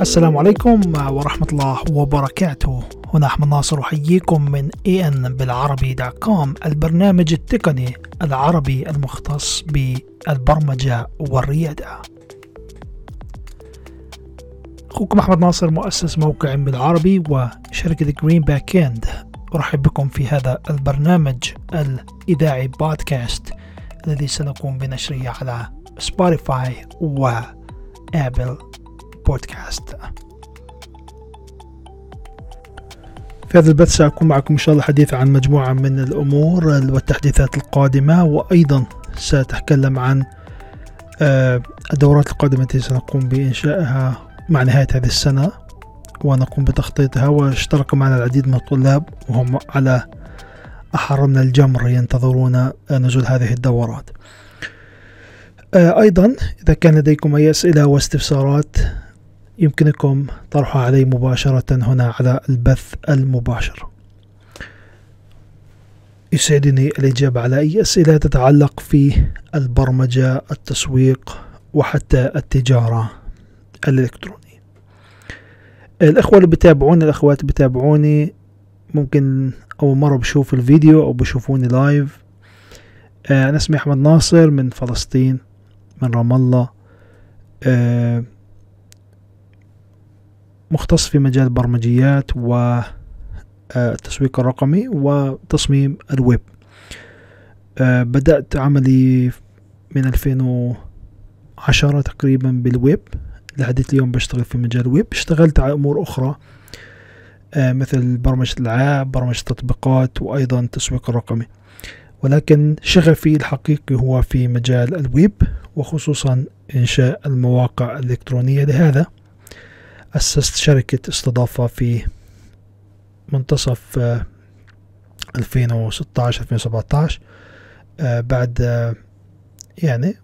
السلام عليكم ورحمة الله وبركاته. هنا أحمد ناصر أحييكم من ان بالعربي dot com البرنامج التقني العربي المختص بالبرمجة والريادة. أخوكم أحمد ناصر مؤسس موقع بالعربي وشركة Green Backend أرحب بكم في هذا البرنامج الإذاعي بودكاست الذي سنقوم بنشره على سبوتيفاي وآبل بودكاست. في هذا البث سأكون معكم إن شاء الله حديث عن مجموعة من الأمور والتحديثات القادمة وأيضا سأتكلم عن آه، الدورات القادمة التي سنقوم بإنشائها مع نهاية هذه السنة ونقوم بتخطيطها واشترك معنا العديد من الطلاب وهم على أحر من الجمر ينتظرون نزول هذه الدورات. آه، أيضا إذا كان لديكم أي أسئلة واستفسارات يمكنكم طرحها علي مباشرة هنا على البث المباشر. يسعدني الإجابة على أي أسئلة تتعلق في البرمجة التسويق وحتى التجارة الإلكترونية. الأخوة اللي بتابعوني الأخوات اللي بتابعوني ممكن أول مرة بشوف الفيديو أو بشوفوني لايف آه، أنا اسمي أحمد ناصر من فلسطين من رام الله آه، مختص في مجال البرمجيات والتسويق الرقمي وتصميم الويب. آه، بدأت عملي من 2010 تقريبا بالويب. لحد اليوم بشتغل في مجال الويب. اشتغلت على أمور أخرى آه، مثل برمجة الألعاب برمجة التطبيقات وأيضا التسويق الرقمي. ولكن شغفي الحقيقي هو في مجال الويب وخصوصا إنشاء المواقع الإلكترونية لهذا. أسست شركة استضافة في منتصف 2016 2017 بعد آه، يعني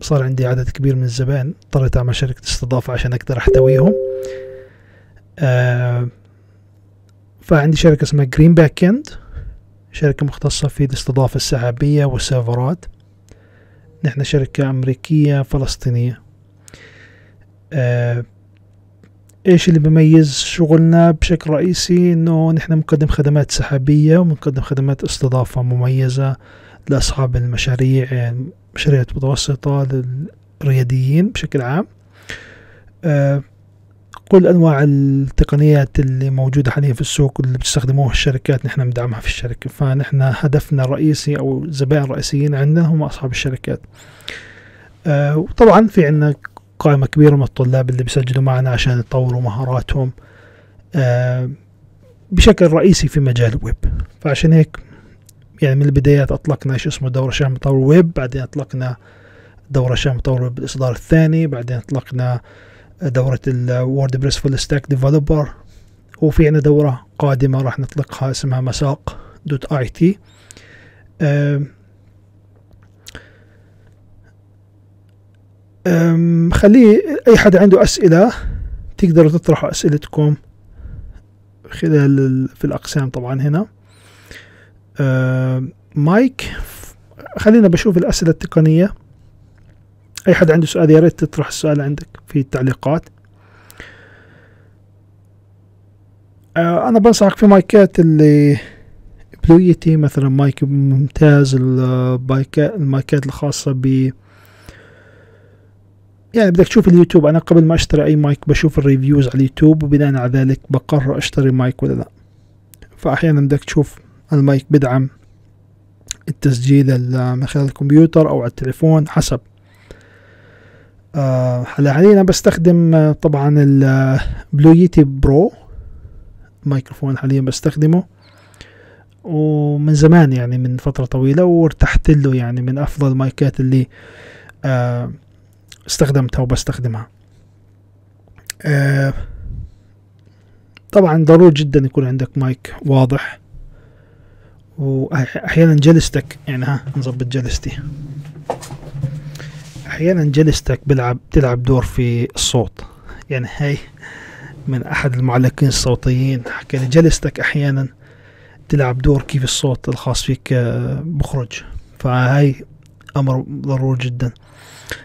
صار عندي عدد كبير من الزبائن. اضطريت أعمل شركة استضافة عشان أقدر أحتويهم. آه، فعندي شركة اسمها Green Backend شركة مختصة في الاستضافة السحابية والسيرفرات. نحن شركة أمريكية فلسطينية. آه إيش اللي بيميز شغلنا بشكل رئيسي؟ إنه نحن نقدم خدمات سحابية ونقدم خدمات استضافة مميزة لأصحاب المشاريع يعني مشاريع متوسطة للرياديين بشكل عام. آه كل أنواع التقنيات اللي موجودة حاليا في السوق اللي بتستخدموها الشركات نحن ندعمها في الشركة. فنحن هدفنا الرئيسي أو الزبائن الرئيسيين عندنا هم أصحاب الشركات. آه وطبعا في عندنا قائمة كبيرة من الطلاب اللي بيسجلوا معنا عشان يطوروا مهاراتهم آه بشكل رئيسي في مجال الويب فعشان هيك يعني من البدايات أطلقنا شو اسمه دورة شامل مطور ويب بعدين أطلقنا دورة شامل مطور ويب بالإصدار الثاني بعدين أطلقنا دورة ال WordPress full stack developer وفي عندنا دورة قادمة راح نطلقها اسمها مساق dot IT. خليه أي حد عنده أسئلة تقدروا تطرحوا أسئلتكم خلال في الأقسام طبعا هنا. مايك خلينا بشوف الأسئلة التقنية. أي حد عنده سؤال يا ريت تطرح السؤال عندك في التعليقات. آه، أنا بنصحك في مايكات اللي بلويتي مثلا مايك ممتاز المايكات الخاصة ب يعني بدك تشوف اليوتيوب. أنا قبل ما أشتري أي مايك بشوف ال reviews على اليوتيوب وبناء على ذلك بقرر أشتري مايك ولا لا. فاحيانا بدك تشوف المايك بدعم التسجيل من خلال الكمبيوتر أو على التليفون حسب. آه هلا حاليا أنا بستخدم آه طبعا ال Blue Yeti Pro microphone حاليا بستخدمه. ومن زمان يعني من فترة طويلة وارتحت له يعني من أفضل المايكات اللي آه استخدمتها وبستخدمها. آه طبعا ضروري جدا يكون عندك مايك واضح واحيانا جلستك يعني ها نظبط جلستي. أحيانا جلستك بلعب تلعب دور في الصوت. يعني هاي من أحد المعلقين الصوتيين. حكى لي جلستك أحيانا تلعب دور كيف الصوت الخاص فيك آه، بخرج. فهاي أمر ضروري جدا.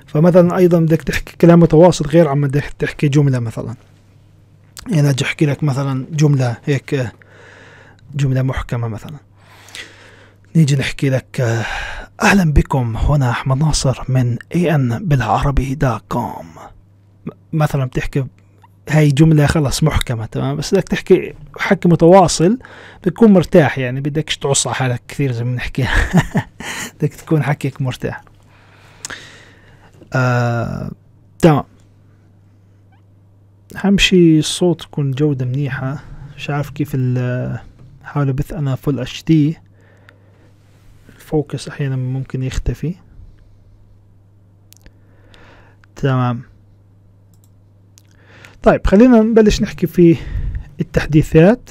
فمثلا أيضا بدك تحكي كلام متواصل غير عما بدك تحكي جملة مثلا. يعني أجي أحكي لك مثلا جملة هيك جملة محكمة مثلا. نيجي نحكي لك أهلا بكم هنا أحمد ناصر من اي ان بالعربي دا كوم مثلا بتحكي هاي جملة خلص محكمة تمام؟ بس بدك تحكي حكي متواصل بتكون مرتاح يعني بدكش تعص على حالك كثير زي ما بنحكي. بدك تكون حكيك مرتاح. آه، تمام. أهم شي الصوت يكون جودة منيحة. مش عارف كيف ال حاول بث أنا full HD ال focus أحيانا ممكن يختفي. تمام. طيب خلينا نبلش نحكي في التحديثات.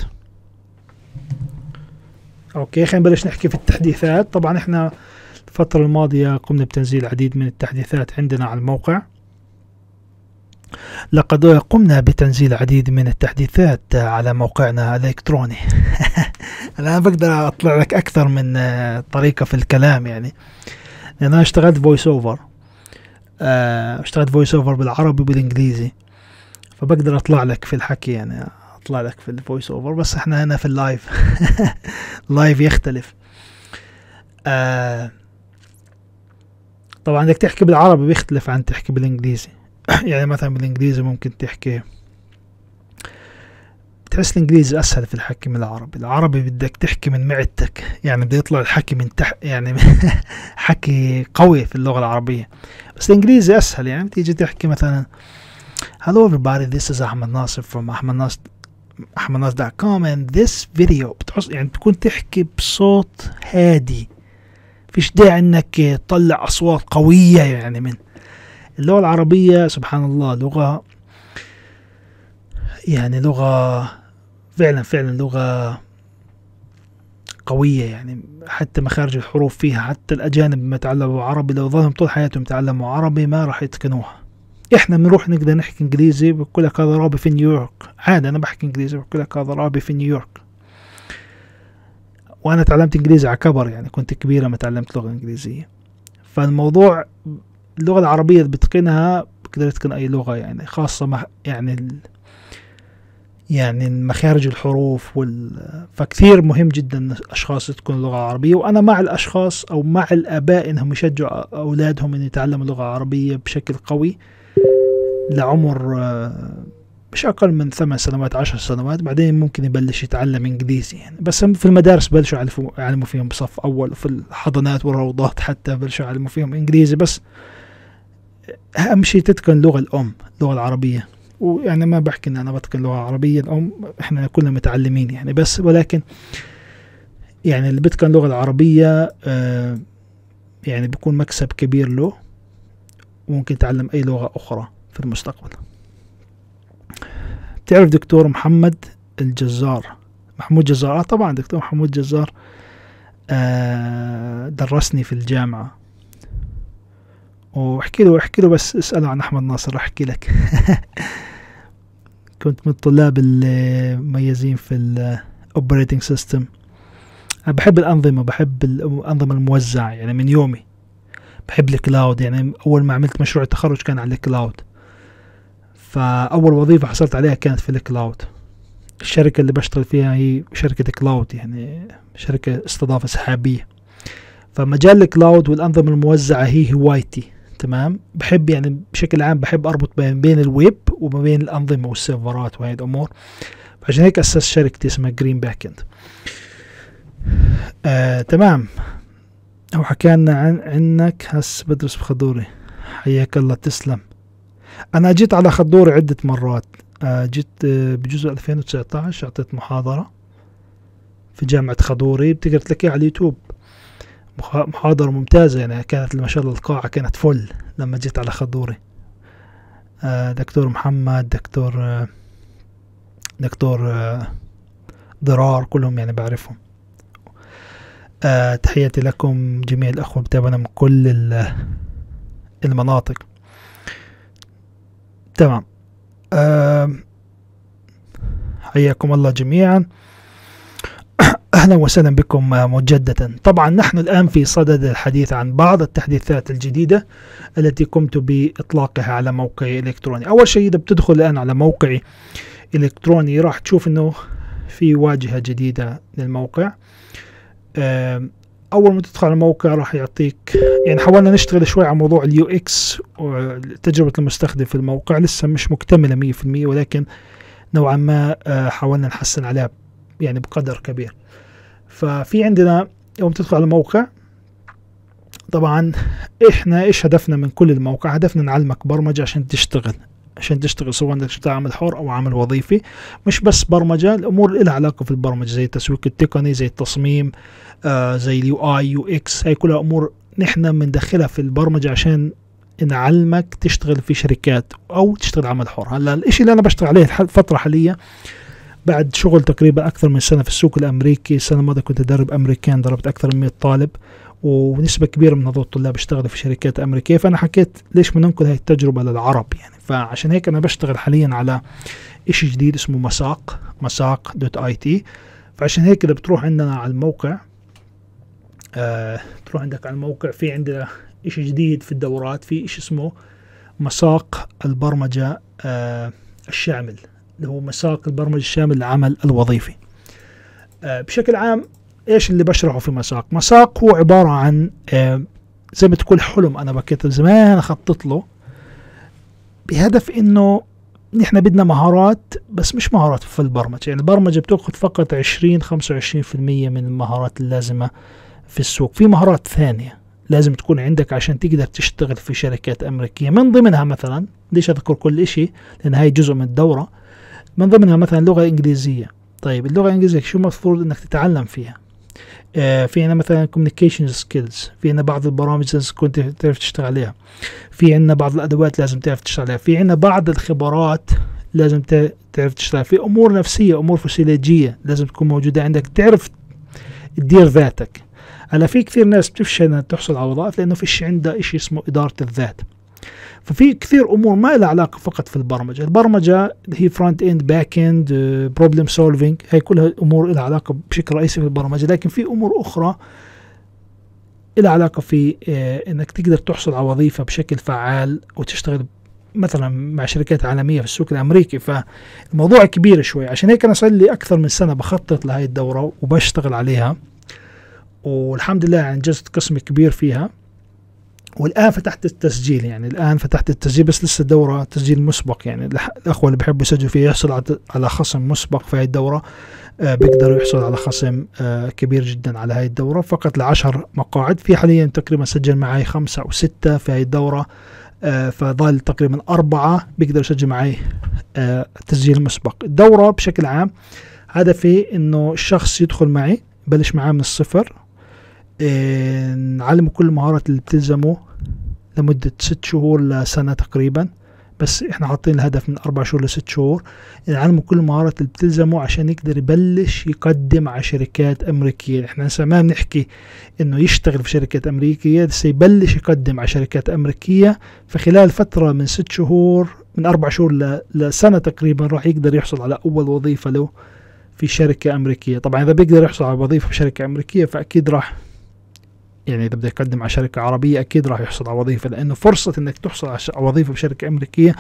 okay خلينا نبلش نحكي في التحديثات. طبعا إحنا الفترة الماضية قمنا بتنزيل العديد من التحديثات عندنا على الموقع. لقد قمنا بتنزيل العديد من التحديثات على موقعنا الإلكتروني. الآن بقدر أطلع لك أكثر من طريقة في الكلام يعني. لأن أنا اشتغلت voice over اشتغلت voice over بالعربي وبالإنجليزي. فبقدر أطلع لك في الحكي يعني أطلع لك في ال voice over بس إحنا هنا في ال live live يختلف. آه طبعا إنك تحكي بالعربي بيختلف عن تحكي بالإنجليزي. يعني مثلا بالإنجليزي ممكن تحكي بتحس الإنجليزي أسهل في الحكي من العربي. العربي بدك تحكي من معدتك يعني بده يطلع الحكي من تحت يعني حكي قوي في اللغة العربية. بس الإنجليزي أسهل يعني بتيجي تحكي مثلا Hello everybody. This is Ahmed Nasser from Ahmed Nasser ahmednas.com and this video بتحس يعني تكون تحكي بصوت هادي. فيش داعي إنك تطلع أصوات قوية يعني من اللغة العربية سبحان الله لغة يعني لغة فعلا فعلا لغة قوية يعني حتى مخارج الحروف فيها حتى الأجانب ما تعلموا عربي لو ظلهم طول حياتهم تعلموا عربي ما راح يتقنوها. إحنا بنروح نقدر نحكي إنجليزي بقول لك هذا رابي في نيويورك. عادي أنا بحكي إنجليزي بقول لك هذا رابي في نيويورك. وأنا تعلمت إنجليزي على كبر يعني كنت كبيرة ما تعلمت لغة إنجليزية. فالموضوع اللغة العربية اللي بتقنها بتقدر تتقن أي لغة يعني خاصة مع يعني ال يعني مخارج الحروف وال فكثير مهم جدا الأشخاص تكون اللغة العربية وأنا مع الأشخاص أو مع الآباء إنهم يشجعوا أولادهم ان يتعلموا اللغة العربية بشكل قوي. لعمر مش أقل من ثمان سنوات عشر سنوات. بعدين ممكن يبلش يتعلم إنجليزي يعني. بس في المدارس بلشوا يعلموا فيهم بصف أول وفي الحضانات والروضات حتى بلشوا يعلموا فيهم إنجليزي. بس أهم شيء تتقن اللغة الأم اللغة العربية. ويعني ما بحكي إن أنا بتقن اللغة العربية الأم إحنا كلنا متعلمين يعني. بس ولكن يعني اللي بيتقن اللغة العربية آه يعني بيكون مكسب كبير له. وممكن يتعلم أي لغة أخرى في المستقبل. تعرف دكتور محمد الجزار؟ محمود جزار. آه طبعا دكتور محمود جزار آه درسني في الجامعة. واحكي له احكي له بس اسأله عن أحمد ناصر أحكي لك. كنت من الطلاب المميزين في ال operating system بحب الأنظمة بحب الأنظمة الموزعة يعني من يومي. بحب ال cloud يعني أول ما عملت مشروع التخرج كان على ال cloud فأول وظيفة حصلت عليها كانت في ال cloud الشركة اللي بشتغل فيها هي شركة cloud يعني شركة استضافة سحابية. فمجال ال cloud والأنظمة الموزعة هي هوايتي تمام؟ بحب يعني بشكل عام بحب أربط بين بين الويب وما بين الأنظمة والسيرفرات وهي الأمور. عشان هيك أسست شركتي اسمها Green Backend آه تمام. هو حكينا عن عنك هس بدرس بخضوري حياك الله تسلم. أنا جيت على خضوري عدة مرات. آه جيت آه بجزء 2019 أعطيت محاضرة في جامعة خضوري بتقدر تلاقيها على اليوتيوب. محاضرة ممتازة يعني كانت ما شاء الله القاعة كانت full لما جيت على خضوري آه دكتور محمد دكتور دكتور ضرار كلهم يعني بعرفهم. آه تحياتي لكم جميع الأخوة بتابعنا من كل المناطق. تمام. حياكم الله جميعا. أهلا وسهلا بكم مجددا. طبعا نحن الآن في صدد الحديث عن بعض التحديثات الجديدة التي قمت بإطلاقها على موقعي الإلكتروني أول شيء إذا بتدخل الآن على موقعي إلكتروني راح تشوف إنه في واجهة جديدة للموقع. أول ما تدخل على الموقع راح يعطيك يعني حاولنا نشتغل شوي على موضوع ال UX وتجربة المستخدم في الموقع لسه مش مكتملة 100% ولكن نوعا ما آه، حاولنا نحسن عليها يعني بقدر كبير. ففي عندنا يوم تدخل على الموقع طبعا إحنا إيش هدفنا من كل الموقع؟ هدفنا نعلمك برمجة عشان تشتغل. عشان تشتغل سواء انك تشتغل عمل حر أو عمل وظيفي. مش بس برمجة الأمور اللي لها علاقة في البرمجة زي التسويق التقني زي التصميم آه زي ال UI UX هاي كلها أمور نحن بندخلها في البرمجة عشان نعلمك تشتغل في شركات أو تشتغل عمل حر. هلا الإشي اللي أنا بشتغل عليه الفترة حاليا بعد شغل تقريبا أكثر من سنة في السوق الأمريكي السنة الماضية كنت أدرب أمريكان ضربت أكثر من 100 طالب. ونسبة كبيرة من هذول الطلاب اشتغلوا في شركات أمريكية فأنا حكيت ليش ما ننقل هاي التجربة للعرب يعني. فعشان هيك أنا بشتغل حاليا على إشي جديد اسمه مساق مساق دوت اي تي فعشان هيك إذا بتروح عندنا على الموقع آه تروح عندك على الموقع في عندنا إشي جديد في الدورات في إشي اسمه مساق البرمجة آه الشامل اللي هو مساق البرمجة الشامل للعمل الوظيفي. آه بشكل عام إيش اللي بشرحه في مساق؟ مساق هو عبارة عن آه، زي ما تقول حلم أنا بكيت زمان خطط له بهدف إنه نحن بدنا مهارات بس مش مهارات في البرمجة. يعني البرمجة بتأخذ فقط 20 25% من المهارات اللازمة في السوق. في مهارات ثانية لازم تكون عندك عشان تقدر تشتغل في شركات أمريكية. من ضمنها مثلا ليش أذكر كل إشي؟ لأن هاي جزء من الدورة. من ضمنها مثلا اللغة الإنجليزية طيب اللغة الإنجليزية شو المفروض أنك تتعلم فيها؟ آه، في عنا مثلا communication skills في عنا بعض البرامج لازم تكون تعرف تشتغل عليها. في عنا بعض الأدوات لازم تعرف تشتغل عليها. في عنا بعض الخبرات لازم تعرف تشتغل في أمور نفسية أمور فسيولوجية لازم تكون موجودة عندك. تعرف تدير ذاتك. هلأ في كثير ناس بتفشل إنها تحصل على وظائف لأنه فيش عندها شيء اسمه إدارة الذات. ففي كثير أمور ما لها علاقة فقط في البرمجة. البرمجة هي front end back end problem solving هي كلها أمور لها علاقة بشكل رئيسي في البرمجة. لكن في أمور أخرى لها علاقة في آه، إنك تقدر تحصل على وظيفة بشكل فعال وتشتغل مثلا مع شركات عالمية في السوق الأمريكي. فالموضوع كبير شوي. عشان هيك أنا صار لي أكثر من سنة بخطط لهي الدورة وبشتغل عليها. والحمد لله أنجزت قسم كبير فيها. والآن فتحت التسجيل يعني الآن فتحت التسجيل بس لسه الدورة تسجيل مسبق يعني. الأخوة اللي بيحبوا يسجلوا فيها يحصل على- خصم مسبق في هاي الدورة آه، بيقدروا يحصلوا على خصم آه، كبير جدا على هاي الدورة. فقط لعشر مقاعد في حاليا تقريبا سجل معي خمسة أو ستة في هاي الدورة آه، فضل تقريبا أربعة بيقدروا يسجلوا معي آه، تسجيل مسبق الدورة بشكل عام هدفي إنه الشخص يدخل معي بلش معاه من الصفر آه، نعلمه كل المهارات اللي بتلزمه لمدة ست شهور لسنة تقريبا بس إحنا حاطين الهدف من أربع شهور لست شهور. نعلمه كل المهارات اللي بتلزمه عشان يقدر يبلش يقدم على شركات أمريكية. إحنا ما بنحكي إنه يشتغل في شركات أمريكية بس يبلش يقدم على شركات أمريكية. فخلال فترة من ست شهور من أربع شهور ل- لسنة تقريبا راح يقدر يحصل على أول وظيفة له في شركة أمريكية. طبعا إذا بيقدر يحصل على وظيفة في شركة أمريكية فأكيد راح يعني إذا بده يقدم على شركة عربية أكيد راح يحصل على وظيفة لأنه فرصة إنك تحصل على وظيفة بشركة أمريكية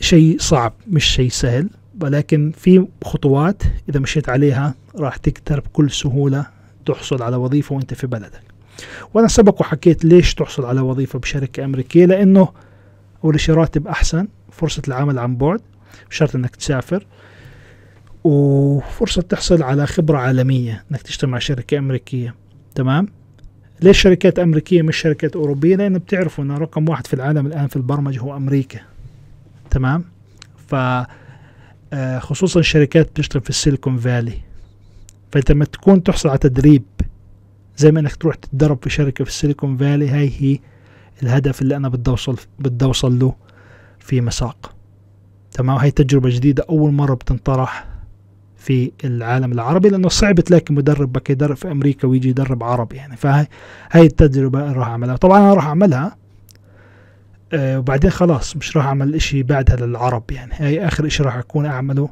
شيء صعب مش شيء سهل. ولكن في خطوات إذا مشيت عليها راح تقدر بكل سهولة تحصل على وظيفة وأنت في بلدك. وأنا سبق وحكيت ليش تحصل على وظيفة بشركة أمريكية لأنه أول شيء راتب أحسن فرصة العمل عن بعد بشرط إنك تسافر وفرصة تحصل على خبرة عالمية إنك تشتغل مع شركة أمريكية. تمام؟ ليش شركات أمريكية مش شركات أوروبية؟ لأن بتعرفوا إن رقم واحد في العالم الآن في البرمجة هو أمريكا. تمام؟ ف آه، خصوصا الشركات بتشتغل في السيليكون فالي. فأنت لما تكون تحصل على تدريب زي ما إنك تروح تتدرب في شركة في السيليكون فالي هاي هي الهدف اللي أنا بدي أوصل بدي أوصل له في مساق. تمام؟ هاي تجربة جديدة أول مرة بتنطرح. في العالم العربي لأنه صعب تلاقي مدرب بك يدرب في أمريكا ويجي يدرب عربي يعني. فهاي هاي التجربة راح أعملها. طبعا أنا راح أعملها آه وبعدين خلاص مش راح أعمل إشي بعدها للعرب يعني. هاي آخر إشي راح أكون أعمله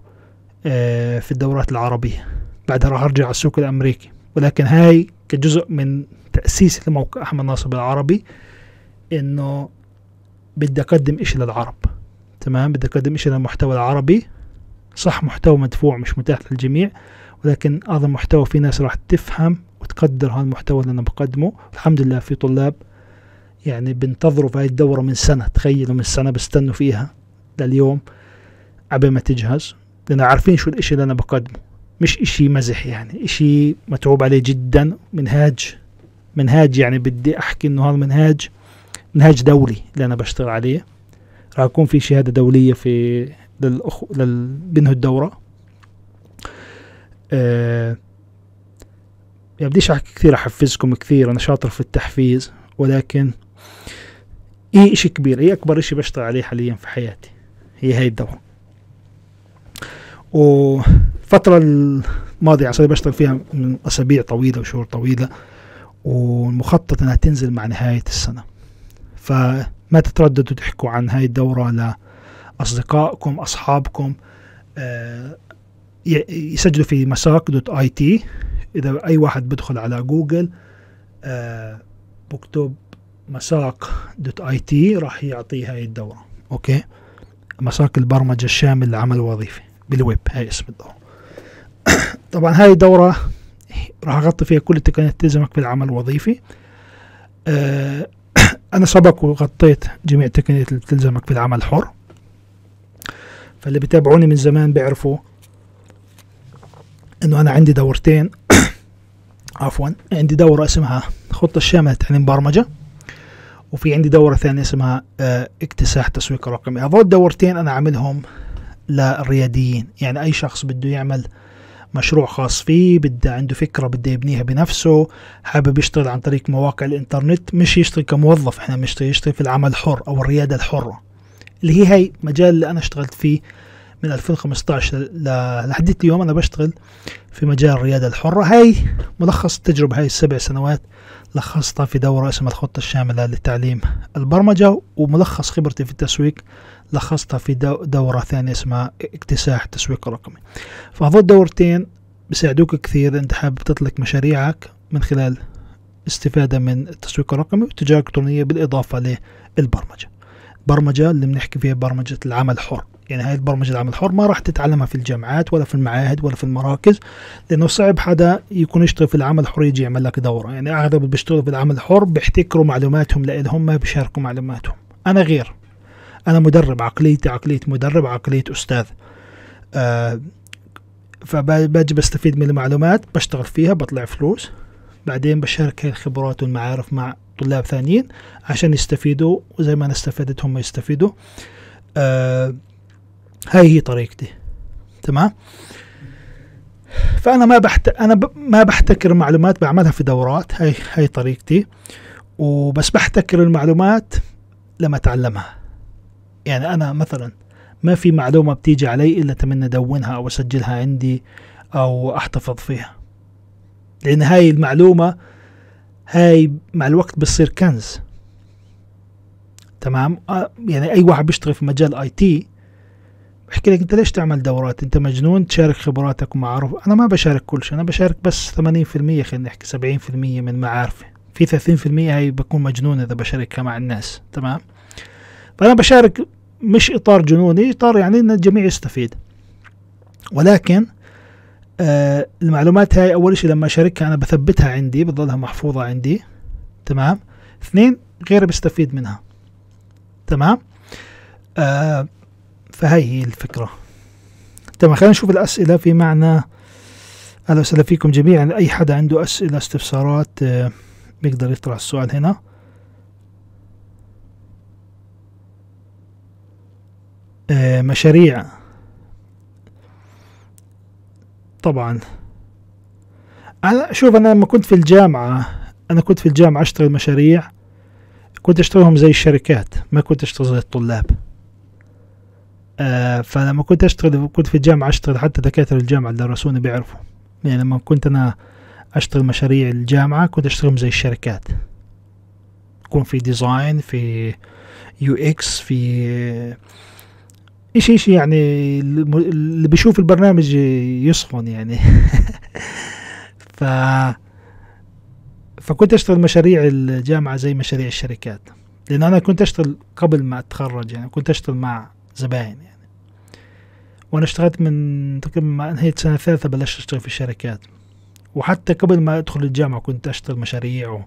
آه في الدورات العربية. بعدها راح أرجع على السوق الأمريكي. ولكن هاي كجزء من تأسيس لموقع أحمد ناصر العربي إنه بدي أقدم إشي للعرب. تمام؟ بدي أقدم إشي للمحتوى العربي. صح محتوى مدفوع مش متاح للجميع ولكن هذا المحتوى في ناس راح تفهم وتقدر هذا المحتوى اللي أنا بقدمه. الحمد لله في طلاب يعني بنتظروا في هاي الدورة من سنة تخيلوا من سنة بستنوا فيها لليوم عبين ما تجهز لأن عارفين شو الإشي اللي أنا بقدمه. مش إشي مزح يعني إشي متعوب عليه جدا منهاج منهاج يعني بدي أحكي إنه هذا منهاج منهاج دولي اللي أنا بشتغل عليه. راح يكون في شهادة دولية في للأخ لل الدورة. أه يعني بديش أحكي كثير أحفزكم كثير أنا شاطر في التحفيز ولكن هي إشي كبير هي أكبر إشي بشتغل عليه حاليا في حياتي هي هاي الدورة. وفترة الماضية عشان بشتغل فيها من أسابيع طويلة وشهور طويلة والمخطط إنها تنزل مع نهاية السنة. فما تترددوا تحكوا عن هاي الدورة لأصدقائكم أصحابكم آه، يسجلوا في مساق dot IT. إذا أي واحد بدخل على جوجل آه، بكتب مساق dot IT راح يعطيه هاي الدورة. أوكي؟ مساق البرمجة الشامل للعمل الوظيفي بالويب هاي اسم الدورة. طبعا هاي الدورة راح أغطي فيها كل التقنيات تلزمك في العمل الوظيفي. آه أنا سبق وغطيت جميع التقنيات اللي تلزمك في العمل الحر فاللي بيتابعوني من زمان بيعرفوا إنه أنا عندي دورتين. عفوا عندي دورة اسمها خطة الشاملة لتعليم برمجة وفي عندي دورة ثانية اسمها آه اكتساح تسويق رقمي. هذول الدورتين أنا عاملهم للرياديين. يعني أي شخص بده يعمل مشروع خاص فيه بده عنده فكرة بده يبنيها بنفسه حابب يشتغل عن طريق مواقع الإنترنت مش يشتغل كموظف. إحنا بنشتغل يشتغل في العمل الحر أو الريادة الحرة. اللي هي هاي مجال اللي أنا اشتغلت فيه من 2015 لحد اليوم أنا بشتغل في مجال الريادة الحرة. هاي ملخص التجربة هاي السبع سنوات لخصتها في دورة اسمها الخطة الشاملة لتعليم البرمجة وملخص خبرتي في التسويق لخصتها في دورة ثانية اسمها اكتساح التسويق الرقمي. فهذول الدورتين بيساعدوك كثير انت حابب تطلق مشاريعك من خلال استفادة من التسويق الرقمي والتجارة الإلكترونية بالإضافة للبرمجة. البرمجة اللي بنحكي فيها برمجة العمل الحر. يعني هاي البرمجة العمل الحر ما راح تتعلمها في الجامعات ولا في المعاهد ولا في المراكز لأنه صعب حدا يكون يشتغل في العمل الحر يجي يعمل لك دورة. يعني أغلب اللي بيشتغلوا في العمل الحر بيحتكروا معلوماتهم لإلهم ما بيشاركوا معلوماتهم. أنا غير. أنا مدرب عقليتي عقلية مدرب عقلية أستاذ. آه فباجي بستفيد من المعلومات بشتغل فيها بطلع فلوس بعدين بشارك هاي الخبرات والمعارف مع طلاب ثانيين عشان يستفيدوا وزي ما أنا استفدت هم يستفيدوا. آه هاي هي طريقتي. تمام؟ فأنا ما بحت أنا ب... ما بحتكر معلومات بعملها في دورات. هاي هاي طريقتي. وبس بحتكر المعلومات لما أتعلمها. يعني أنا مثلا ما في معلومة بتيجي علي إلا تمنى أدونها أو أسجلها عندي أو أحتفظ فيها. لأن هاي المعلومة هاي مع الوقت بتصير كنز. تمام؟ آه، يعني أي واحد بيشتغل في مجال آي تي بحكي لك أنت ليش تعمل دورات؟ أنت مجنون تشارك خبراتك ومعارف أنا ما بشارك كل شيء أنا بشارك بس 80% خلينا نحكي 70% من معارفي. في 30% هاي بكون مجنون إذا بشاركها مع الناس تمام؟ فأنا بشارك مش إطار جنوني إطار يعني إن الجميع يستفيد. ولكن آه المعلومات هاي أول شيء لما أشاركها أنا بثبتها عندي بتظلها محفوظة عندي. تمام؟ اثنين غيري بيستفيد منها. تمام؟ آه فهي هي الفكرة. تمام خلينا نشوف الأسئلة في معنى. أهلا وسهلا فيكم جميعا. أي حدا عنده أسئلة استفسارات آه بيقدر يطرح السؤال هنا. آه، مشاريع. طبعا. أنا شوف أنا لما كنت في الجامعة أنا كنت في الجامعة أشتغل مشاريع كنت أشتغلهم زي الشركات ما كنت أشتغل زي الطلاب. آه فلما كنت أشتغل كنت في الجامعة أشتغل حتى دكاترة الجامعة اللي درسوني بيعرفوا. يعني لما كنت أنا أشتغل مشاريع الجامعة كنت أشتغلهم زي الشركات. يكون في design في UX في إيش إيش يعني اللي بيشوف البرنامج يصفن يعني. ف فكنت أشتغل مشاريع الجامعة زي مشاريع الشركات لأن أنا كنت أشتغل قبل ما أتخرج يعني كنت أشتغل مع زباين يعني. وأنا اشتغلت من تقريبا ما انهيت سنة ثالثة بلشت أشتغل في الشركات. وحتى قبل ما أدخل الجامعة كنت أشتغل مشاريع و...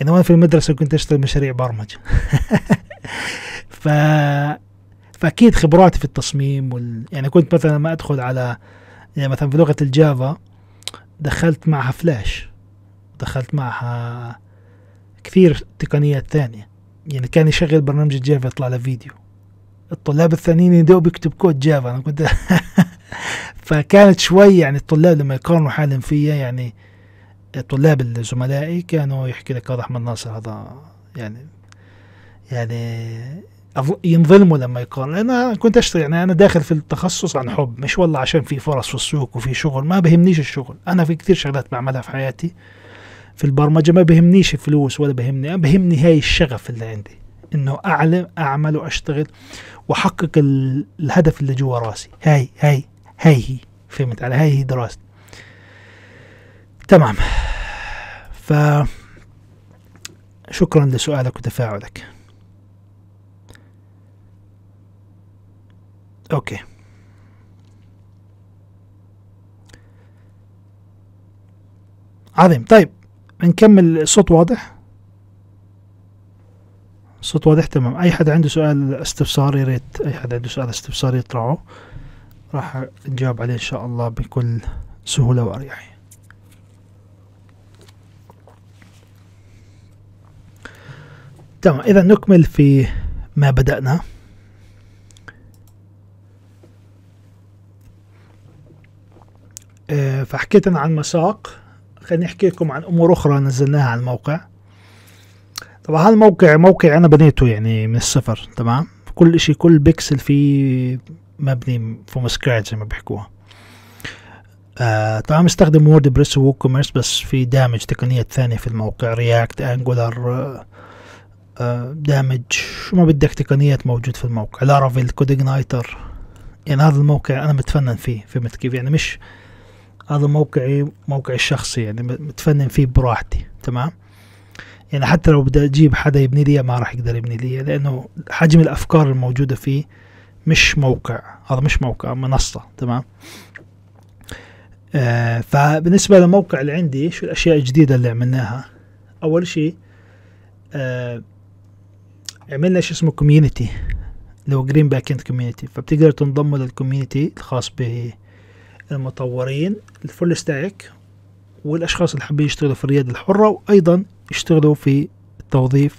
يعني وأنا في المدرسة كنت أشتغل مشاريع برمجة. ف فأكيد خبراتي في التصميم وال... يعني كنت مثلا ما أدخل على يعني مثلا في لغة الجافا دخلت معها فلاش دخلت معها كثير تقنيات ثانية. يعني كان يشغل برنامج الجافا يطلع له فيديو. الطلاب الثانيين يدوا بيكتب كود جافا. أنا كنت فكانت شوي يعني الطلاب لما يقارنوا حالهم فيا يعني طلاب الزملائي كانوا يحكي لك هذا احمد ناصر هذا يعني يعني ينظلموا لما يقارن لأن أنا كنت اشتغل يعني أنا داخل في التخصص عن حب مش والله عشان في فرص في السوق وفي شغل. ما بهمنيش الشغل. أنا في كثير شغلات بعملها في حياتي. في البرمجة ما بهمنيش الفلوس ولا بهمني. بهمني هاي الشغف اللي عندي إنه أعلم أعمل وأشتغل وأحقق الهدف اللي جوا راسي. هاي هاي هاي هي فهمت علي؟ هاي هي دراستي. تمام. ف شكرا لسؤالك وتفاعلك. أوكي. عظيم. طيب نكمل الصوت واضح؟ الصوت واضح تمام. أي حد عنده سؤال استفسار يا ريت أي حد عنده سؤال استفسار يطرحه. راح نجاوب عليه إن شاء الله بكل سهولة واريحية تمام إذا نكمل في ما بدأنا. فحكيت أنا عن مساق. خليني أحكي لكم عن أمور أخرى نزلناها على الموقع. طبعا هذا الموقع موقع أنا بنيته يعني من الصفر تمام؟ كل إشي كل بيكسل فيه مبني from scratch زي ما بيحكوها. آه طبعا مستخدم WordPress WooCommerce بس في دامج تقنيات ثانية في الموقع React Angular آه آه دامج شو ما بدك تقنيات موجود في الموقع. Laravel CodeIgniter يعني هذا الموقع أنا متفنن فيه فهمت كيف؟ يعني مش هذا موقعي موقعي الشخصي يعني متفنن فيه براحتي تمام؟ يعني حتى لو بدي أجيب حدا يبني لي ما راح يقدر يبني لي لأنه حجم الأفكار الموجودة فيه مش موقع هذا مش موقع منصة تمام؟ آه فبالنسبة للموقع اللي عندي شو الأشياء الجديدة اللي عملناها؟ أول شيء آه عملنا شيء اسمه community اللي هو Green Backend community فبتقدر تنضم لل community الخاص به المطورين ال full stack والأشخاص اللي حابين يشتغلوا في الرياده الحرة وأيضا يشتغلوا في التوظيف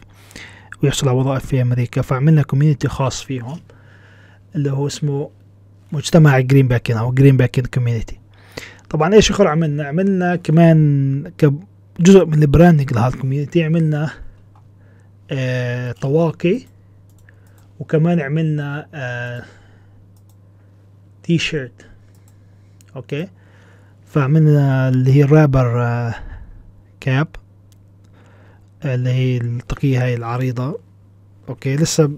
ويحصلوا على وظائف في أمريكا. فعملنا community خاص فيهم اللي هو اسمه مجتمع جرين باكن أو جرين باكن community طبعا إيش آخر عملنا؟ عملنا كمان كجزء من ال branding لهذا ال community عملنا آه طواقي وكمان عملنا آه T-shirt okay. فعملنا اللي هي الرابر آه cap اللي هي الطاقية هاي العريضة. okay لسه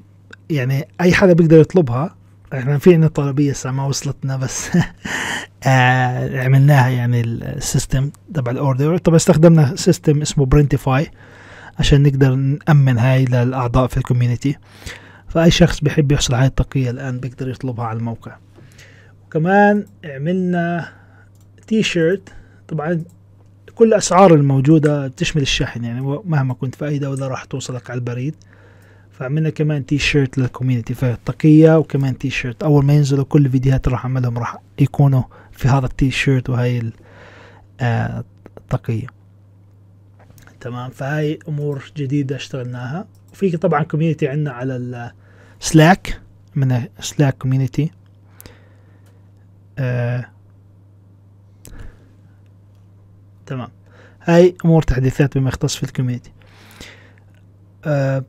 يعني أي حدا بيقدر يطلبها. إحنا في عندنا طلبية لسه ما وصلتنا بس آه عملناها يعني ال system تبع ال order. طبعا استخدمنا system اسمه Printify عشان نقدر نأمن هاي للأعضاء في ال community فأي شخص بيحب يحصل على الطاقية الآن بيقدر يطلبها على الموقع. وكمان عملنا تي شيرت طبعا كل الأسعار الموجودة تشمل الشحن يعني مهما كنت في أي دولة راح توصلك على البريد. فعملنا كمان T-shirt لل community فالطاقية وكمان تي شيرت أول ما ينزلوا كل الفيديوهات راح أعملهم راح يكونوا في هذا التي شيرت وهاي الطاقية. تمام فهاي أمور جديدة اشتغلناها. وفي طبعا community عندنا على ال Slack من Slack community آه. تمام. هاي أمور تحديثات بما يختص في ال community آه.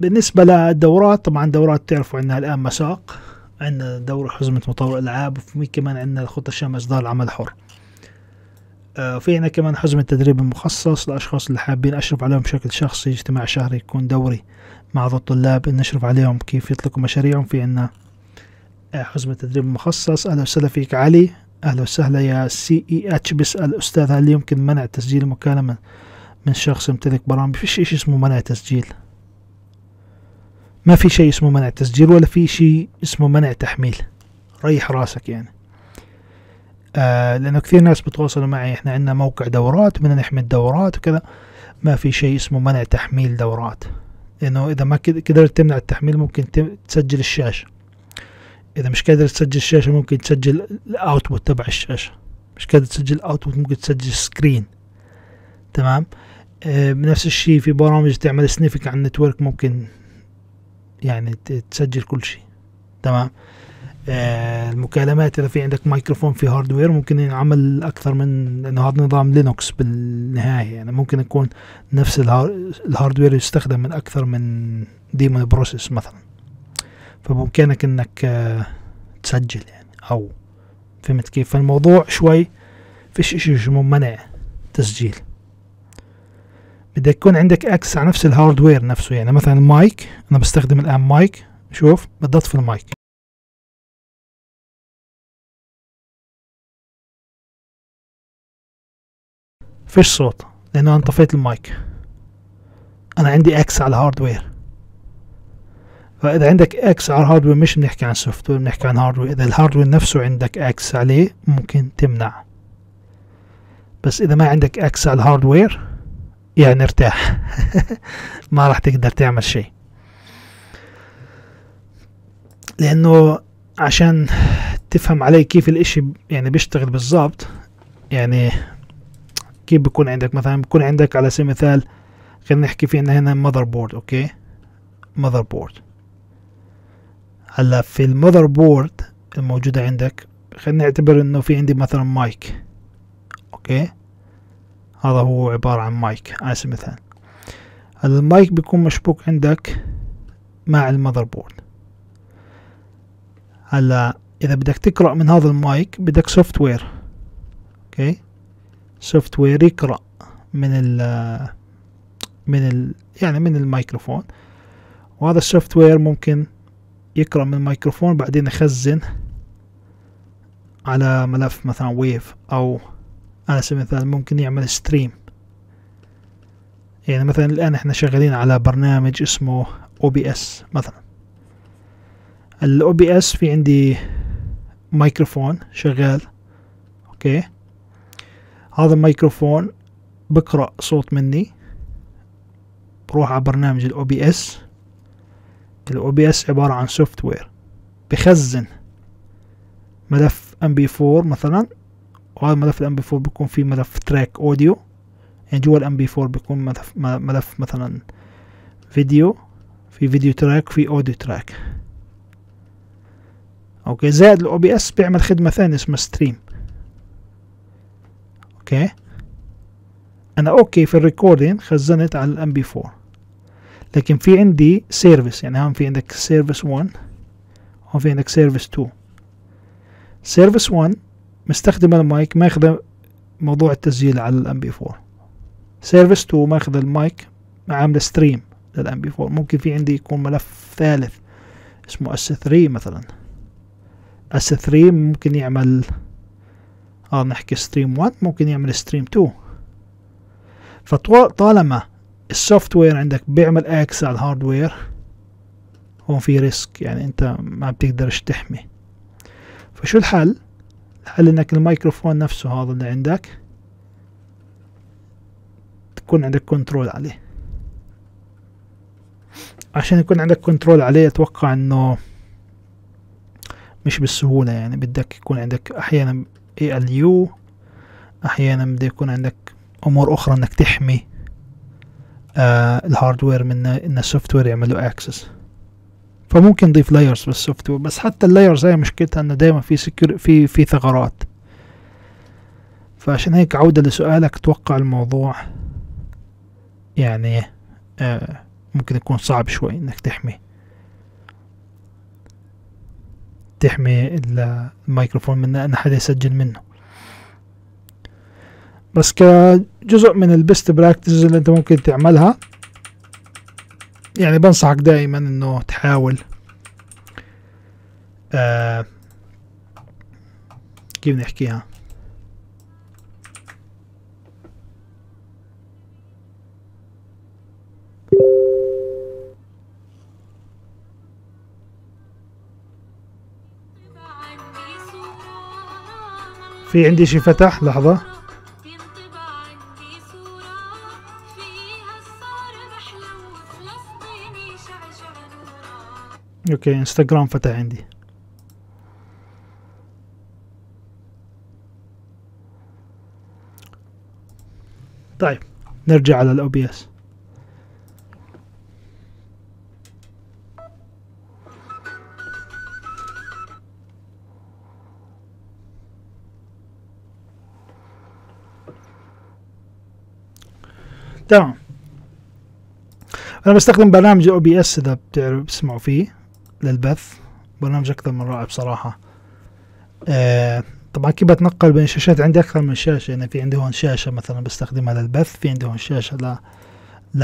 بالنسبة للدورات طبعا دورات تعرفوا عندنا الآن مساق. عندنا دورة حزمة مطور ألعاب وفي كمان عندنا الخطة الشاملة إصدار العمل الحر آه. في عندنا كمان حزمة تدريب مخصص للأشخاص اللي حابين أشرف عليهم بشكل شخصي اجتماع شهري يكون دوري مع الطلاب نشرف عليهم كيف يطلقوا مشاريعهم. في عندنا آه حزمة تدريب مخصص. أهلا وسهلا فيك علي. أهلا وسهلا يا CEH بيسأل أستاذ هل يمكن منع تسجيل مكالمة من شخص يمتلك برامج؟ فيش إشي اسمه منع تسجيل. ما في شيء اسمه منع تسجيل ولا في شيء اسمه منع تحميل. ريح راسك يعني. آه لأنه كثير ناس بتواصلوا معي. إحنا عندنا موقع دورات بدنا نحمل دورات وكذا. ما في شيء اسمه منع تحميل دورات. لأنه إذا ما قدرت تمنع التحميل ممكن تسجل الشاشة. إذا مش قادر تسجل الشاشه ممكن تسجل ال output تبع الشاشة. مش قادر تسجل ال output ممكن تسجل screen تمام؟ آه الشيء في برامج تعمل sniffing على ال network ممكن يعني تسجل كل شيء. تمام؟ آه المكالمات إذا في عندك مايكروفون في hardware ممكن ينعمل أكثر من لأنه هذا نظام Linux بالنهاية. يعني ممكن يكون نفس ال hardware يستخدم من أكثر من daemon process مثلا. فبامكانك إنك آه تسجل يعني أو فهمت كيف؟ فالموضوع شوي فيش إشي اسمه منع تسجيل. بدك يكون عندك access على نفس ال hardware نفسه يعني مثلا المايك أنا بستخدم الآن مايك شوف بدي اطفي المايك فيش صوت لأنه أنا طفيت المايك أنا عندي access على ال hardware فإذا عندك access على ال hardware مش بنحكي عن software بنحكي عن hardware إذا ال hardware نفسه عندك access عليه ممكن تمنع. بس إذا ما عندك access على ال hardware يعني ارتاح ما راح تقدر تعمل شيء. لأنه عشان تفهم علي كيف الإشي يعني بيشتغل بالضبط يعني كيف بيكون عندك؟ مثلا بيكون عندك على سبيل المثال خلينا نحكي في عندنا هنا motherboard okay؟ motherboard هلا في ال motherboard الموجودة عندك خلينا نعتبر إنه في عندي مثلا mic. okay؟ هذا هو عبارة عن مايك على سبيل المثال. المايك بيكون مشبوك عندك مع ال motherboard هلا إذا بدك تقرأ من هذا المايك بدك software okay؟ software يقرأ من ال من ال يعني من الميكروفون. وهذا ال software ممكن يقرأ من الميكروفون بعدين يخزن على ملف مثلا wave أو على سبيل المثال ممكن يعمل stream يعني مثلا الآن إحنا شغالين على برنامج اسمه OBS مثلا. ال OBS في عندي ميكروفون شغال okay؟ هذا الميكروفون بقرأ صوت مني بروح على برنامج ال OBS ال OBS عبارة عن software بخزن ملف MP4 مثلا وهذا ملف ال MP4 بيكون فيه ملف track audio يعني جوا ال MP4 بيكون ملف, ملف مثلا فيديو في video track في audio track okay زائد ال OBS بيعمل خدمة ثانية اسمها stream okay؟ أنا okay في ال recording خزنت على ال MP4 لكن في عندي service يعني هون في عندك service 1 وهون في عندك service 2 service 1 مستخدم المايك ماخذ موضوع التسجيل على ال MP4 service 2 ماخذ المايك عامله stream لل MP4 ممكن في عندي يكون ملف ثالث اسمه S3 مثلا. S3 ممكن يعمل آه نحكي stream 1 ممكن يعمل stream 2 فطالما ال software عندك بيعمل access على ال hardware هون في risk يعني أنت ما بتقدرش تحمي. فشو الحل؟ الحل إنك الميكروفون نفسه هذا اللي عندك تكون عندك control عليه. عشان يكون عندك كنترول عليه أتوقع إنه مش بالسهولة يعني بدك يكون عندك أحيانا يو أحيانا بده يكون عندك أمور أخرى إنك تحمي. آه الهاردوير من إن السوفت وير يعمل له اكسس فممكن نضيف لايرز بالسوفت وير بس حتى اللايرز هي مشكلتها إنه دائما في سكيور في في ثغرات. فعشان هيك عودة لسؤالك أتوقع الموضوع يعني آه ممكن يكون صعب شوي إنك تحمي تحمي الميكروفون من إن حدا يسجل منه. بس كجزء من ال best practices اللي انت ممكن تعملها يعني بنصحك دائما إنه تحاول آه كيف نحكيها؟ في عندي شي فتح لحظة. okay إنستغرام فتح عندي. طيب نرجع على ال OBS تمام. أنا بستخدم برنامج أو بي اس إذا بتعرف بتسمعوا فيه. للبث. برنامج أكثر من رائع بصراحة. آه طبعا كيف بتنقل بين الشاشات؟ عندي أكثر من شاشة. يعني في عندي هون شاشة مثلا بستخدمها للبث في عندي هون شاشة ل ل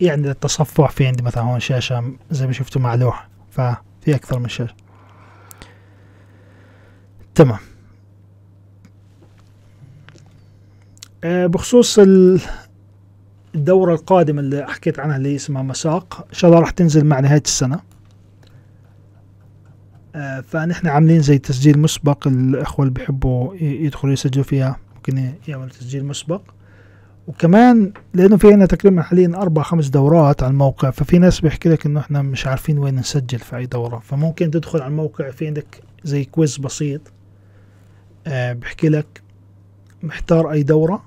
يعني للتصفح في عندي مثلا هون شاشة زي ما شفتوا مع لوحه ففي أكثر من شاشة. تمام. آه بخصوص ال- الدورة القادمة اللي حكيت عنها اللي اسمها مساق إن شاء الله راح تنزل مع نهاية السنة. فنحن عاملين زي تسجيل مسبق الأخوة اللي بيحبوا يدخلوا يسجلوا فيها. ممكن يعملوا تسجيل مسبق. وكمان لأنه في عنا تقريبا حاليا أربع خمس دورات على الموقع ففي ناس بيحكي لك إنه إحنا مش عارفين وين نسجل في أي دورة. فممكن تدخل على الموقع في عندك زي كويز بسيط آه، بيحكي لك محتار أي دورة.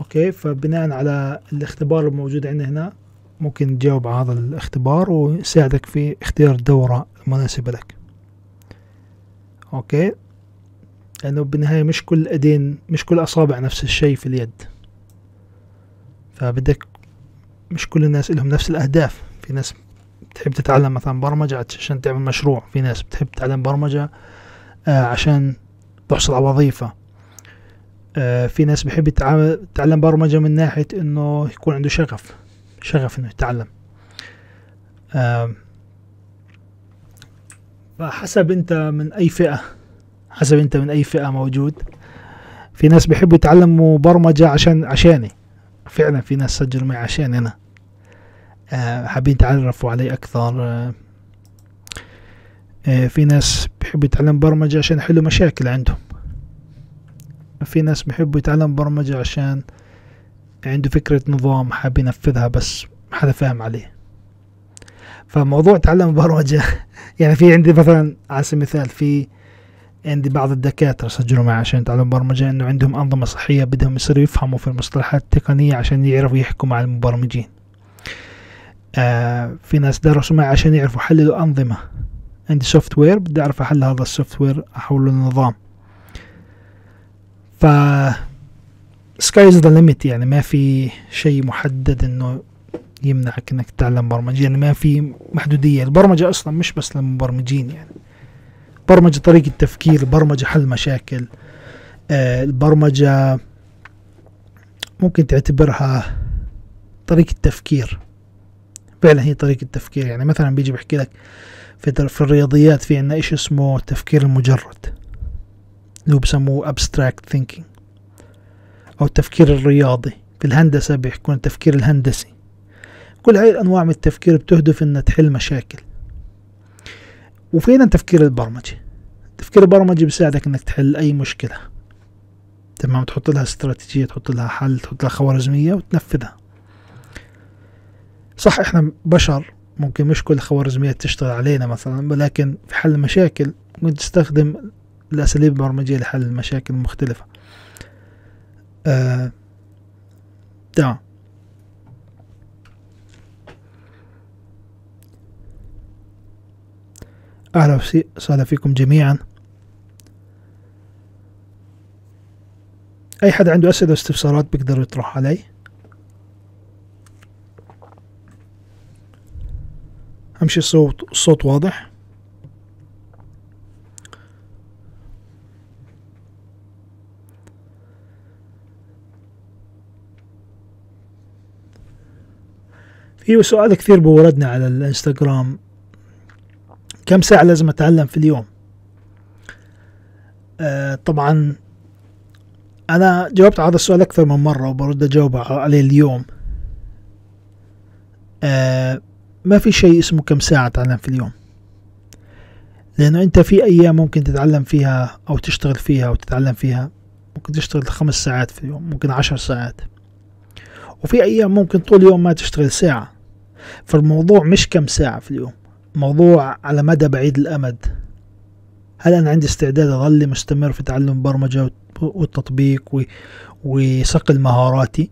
okay؟ فبناء على الاختبار الموجود عندنا هنا ممكن تجاوب على هذا الاختبار ويساعدك في اختيار الدورة المناسبة لك. okay؟ لأنه بالنهاية مش كل ايدين مش كل أصابع نفس الشيء في اليد. فبدك مش كل الناس لهم نفس الأهداف. في ناس بتحب تتعلم مثلا برمجة عشان تعمل مشروع. في ناس بتحب تتعلم برمجة آه عشان تحصل على وظيفة. آه، في ناس يتعامل- يتعلم برمجة من ناحية إنه يكون عنده شغف. شغف إنه يتعلم. فحسب أنت من أي فئة حسب أنت من أي فئة موجود. في ناس بيحبوا يتعلموا برمجة عشان عشاني. فعلا في ناس سجلوا معي عشان أنا. آه، حابين يتعرفوا علي أكثر. آه، آه، في ناس بيحبوا يتعلم برمجة عشان يحلوا مشاكل عندهم. في ناس بيحبوا يتعلم برمجة عشان عنده فكرة نظام حاب ينفذها بس ما حدا فاهم عليه. فموضوع تعلم برمجة يعني في عندي مثلا على سبيل المثال في عندي بعض الدكاترة سجلوا معي عشان يتعلموا برمجة إنه عندهم أنظمة صحية بدهم يصيروا يفهموا في المصطلحات التقنية عشان يعرفوا يحكوا مع المبرمجين. آه في ناس درسوا معي عشان يعرفوا يحللوا أنظمة. عندي software بدي أعرف أحلل هذا ال software أحوله لنظام. ف sky's the limit يعني ما في شيء محدد إنه يمنعك إنك تتعلم برمجة يعني ما في محدودية. البرمجة أصلا مش بس للمبرمجين يعني برمجة طريقة تفكير برمجة حل مشاكل آه البرمجة ممكن تعتبرها طريقة تفكير. فعلا هي طريقة تفكير يعني مثلا بيجي بحكي لك في, في الرياضيات في عنا اشي اسمه التفكير المجرد اللي هو بسموه abstract thinking. أو التفكير الرياضي. في الهندسة بيحكون التفكير الهندسي. كل هاي الأنواع من التفكير بتهدف إنها تحل مشاكل. وفينا التفكير البرمجي التفكير البرمجي بيساعدك إنك تحل أي مشكلة. تمام؟ تحط لها استراتيجية تحط لها حل تحط لها خوارزمية وتنفذها. صح إحنا بشر ممكن مش كل الخوارزميات تشتغل علينا مثلا ولكن في حل المشاكل ممكن تستخدم الأساليب البرمجية لحل المشاكل المختلفة آه، تمام أهلا وسهلا فيكم جميعا. أي حد عنده أسئلة واستفسارات بيقدر يطرح علي. أمشي الصوت الصوت واضح. في سؤال كثير بوردنا على الإنستغرام. كم ساعة لازم أتعلم في اليوم؟ آه طبعا أنا جاوبت على هذا السؤال أكثر من مرة وبرد أجاوب عليه اليوم. آه ما في شيء اسمه كم ساعة أتعلم في اليوم؟ لأنه أنت في أيام ممكن تتعلم فيها أو تشتغل فيها أو تتعلم فيها. ممكن تشتغل خمس ساعات في اليوم ممكن عشر ساعات. وفي أيام ممكن طول اليوم ما تشتغل ساعة. فالموضوع مش كم ساعة في اليوم موضوع على مدى بعيد الأمد. هل أنا عندي استعداد أظل مستمر في تعلم البرمجة والتطبيق وصقل مهاراتي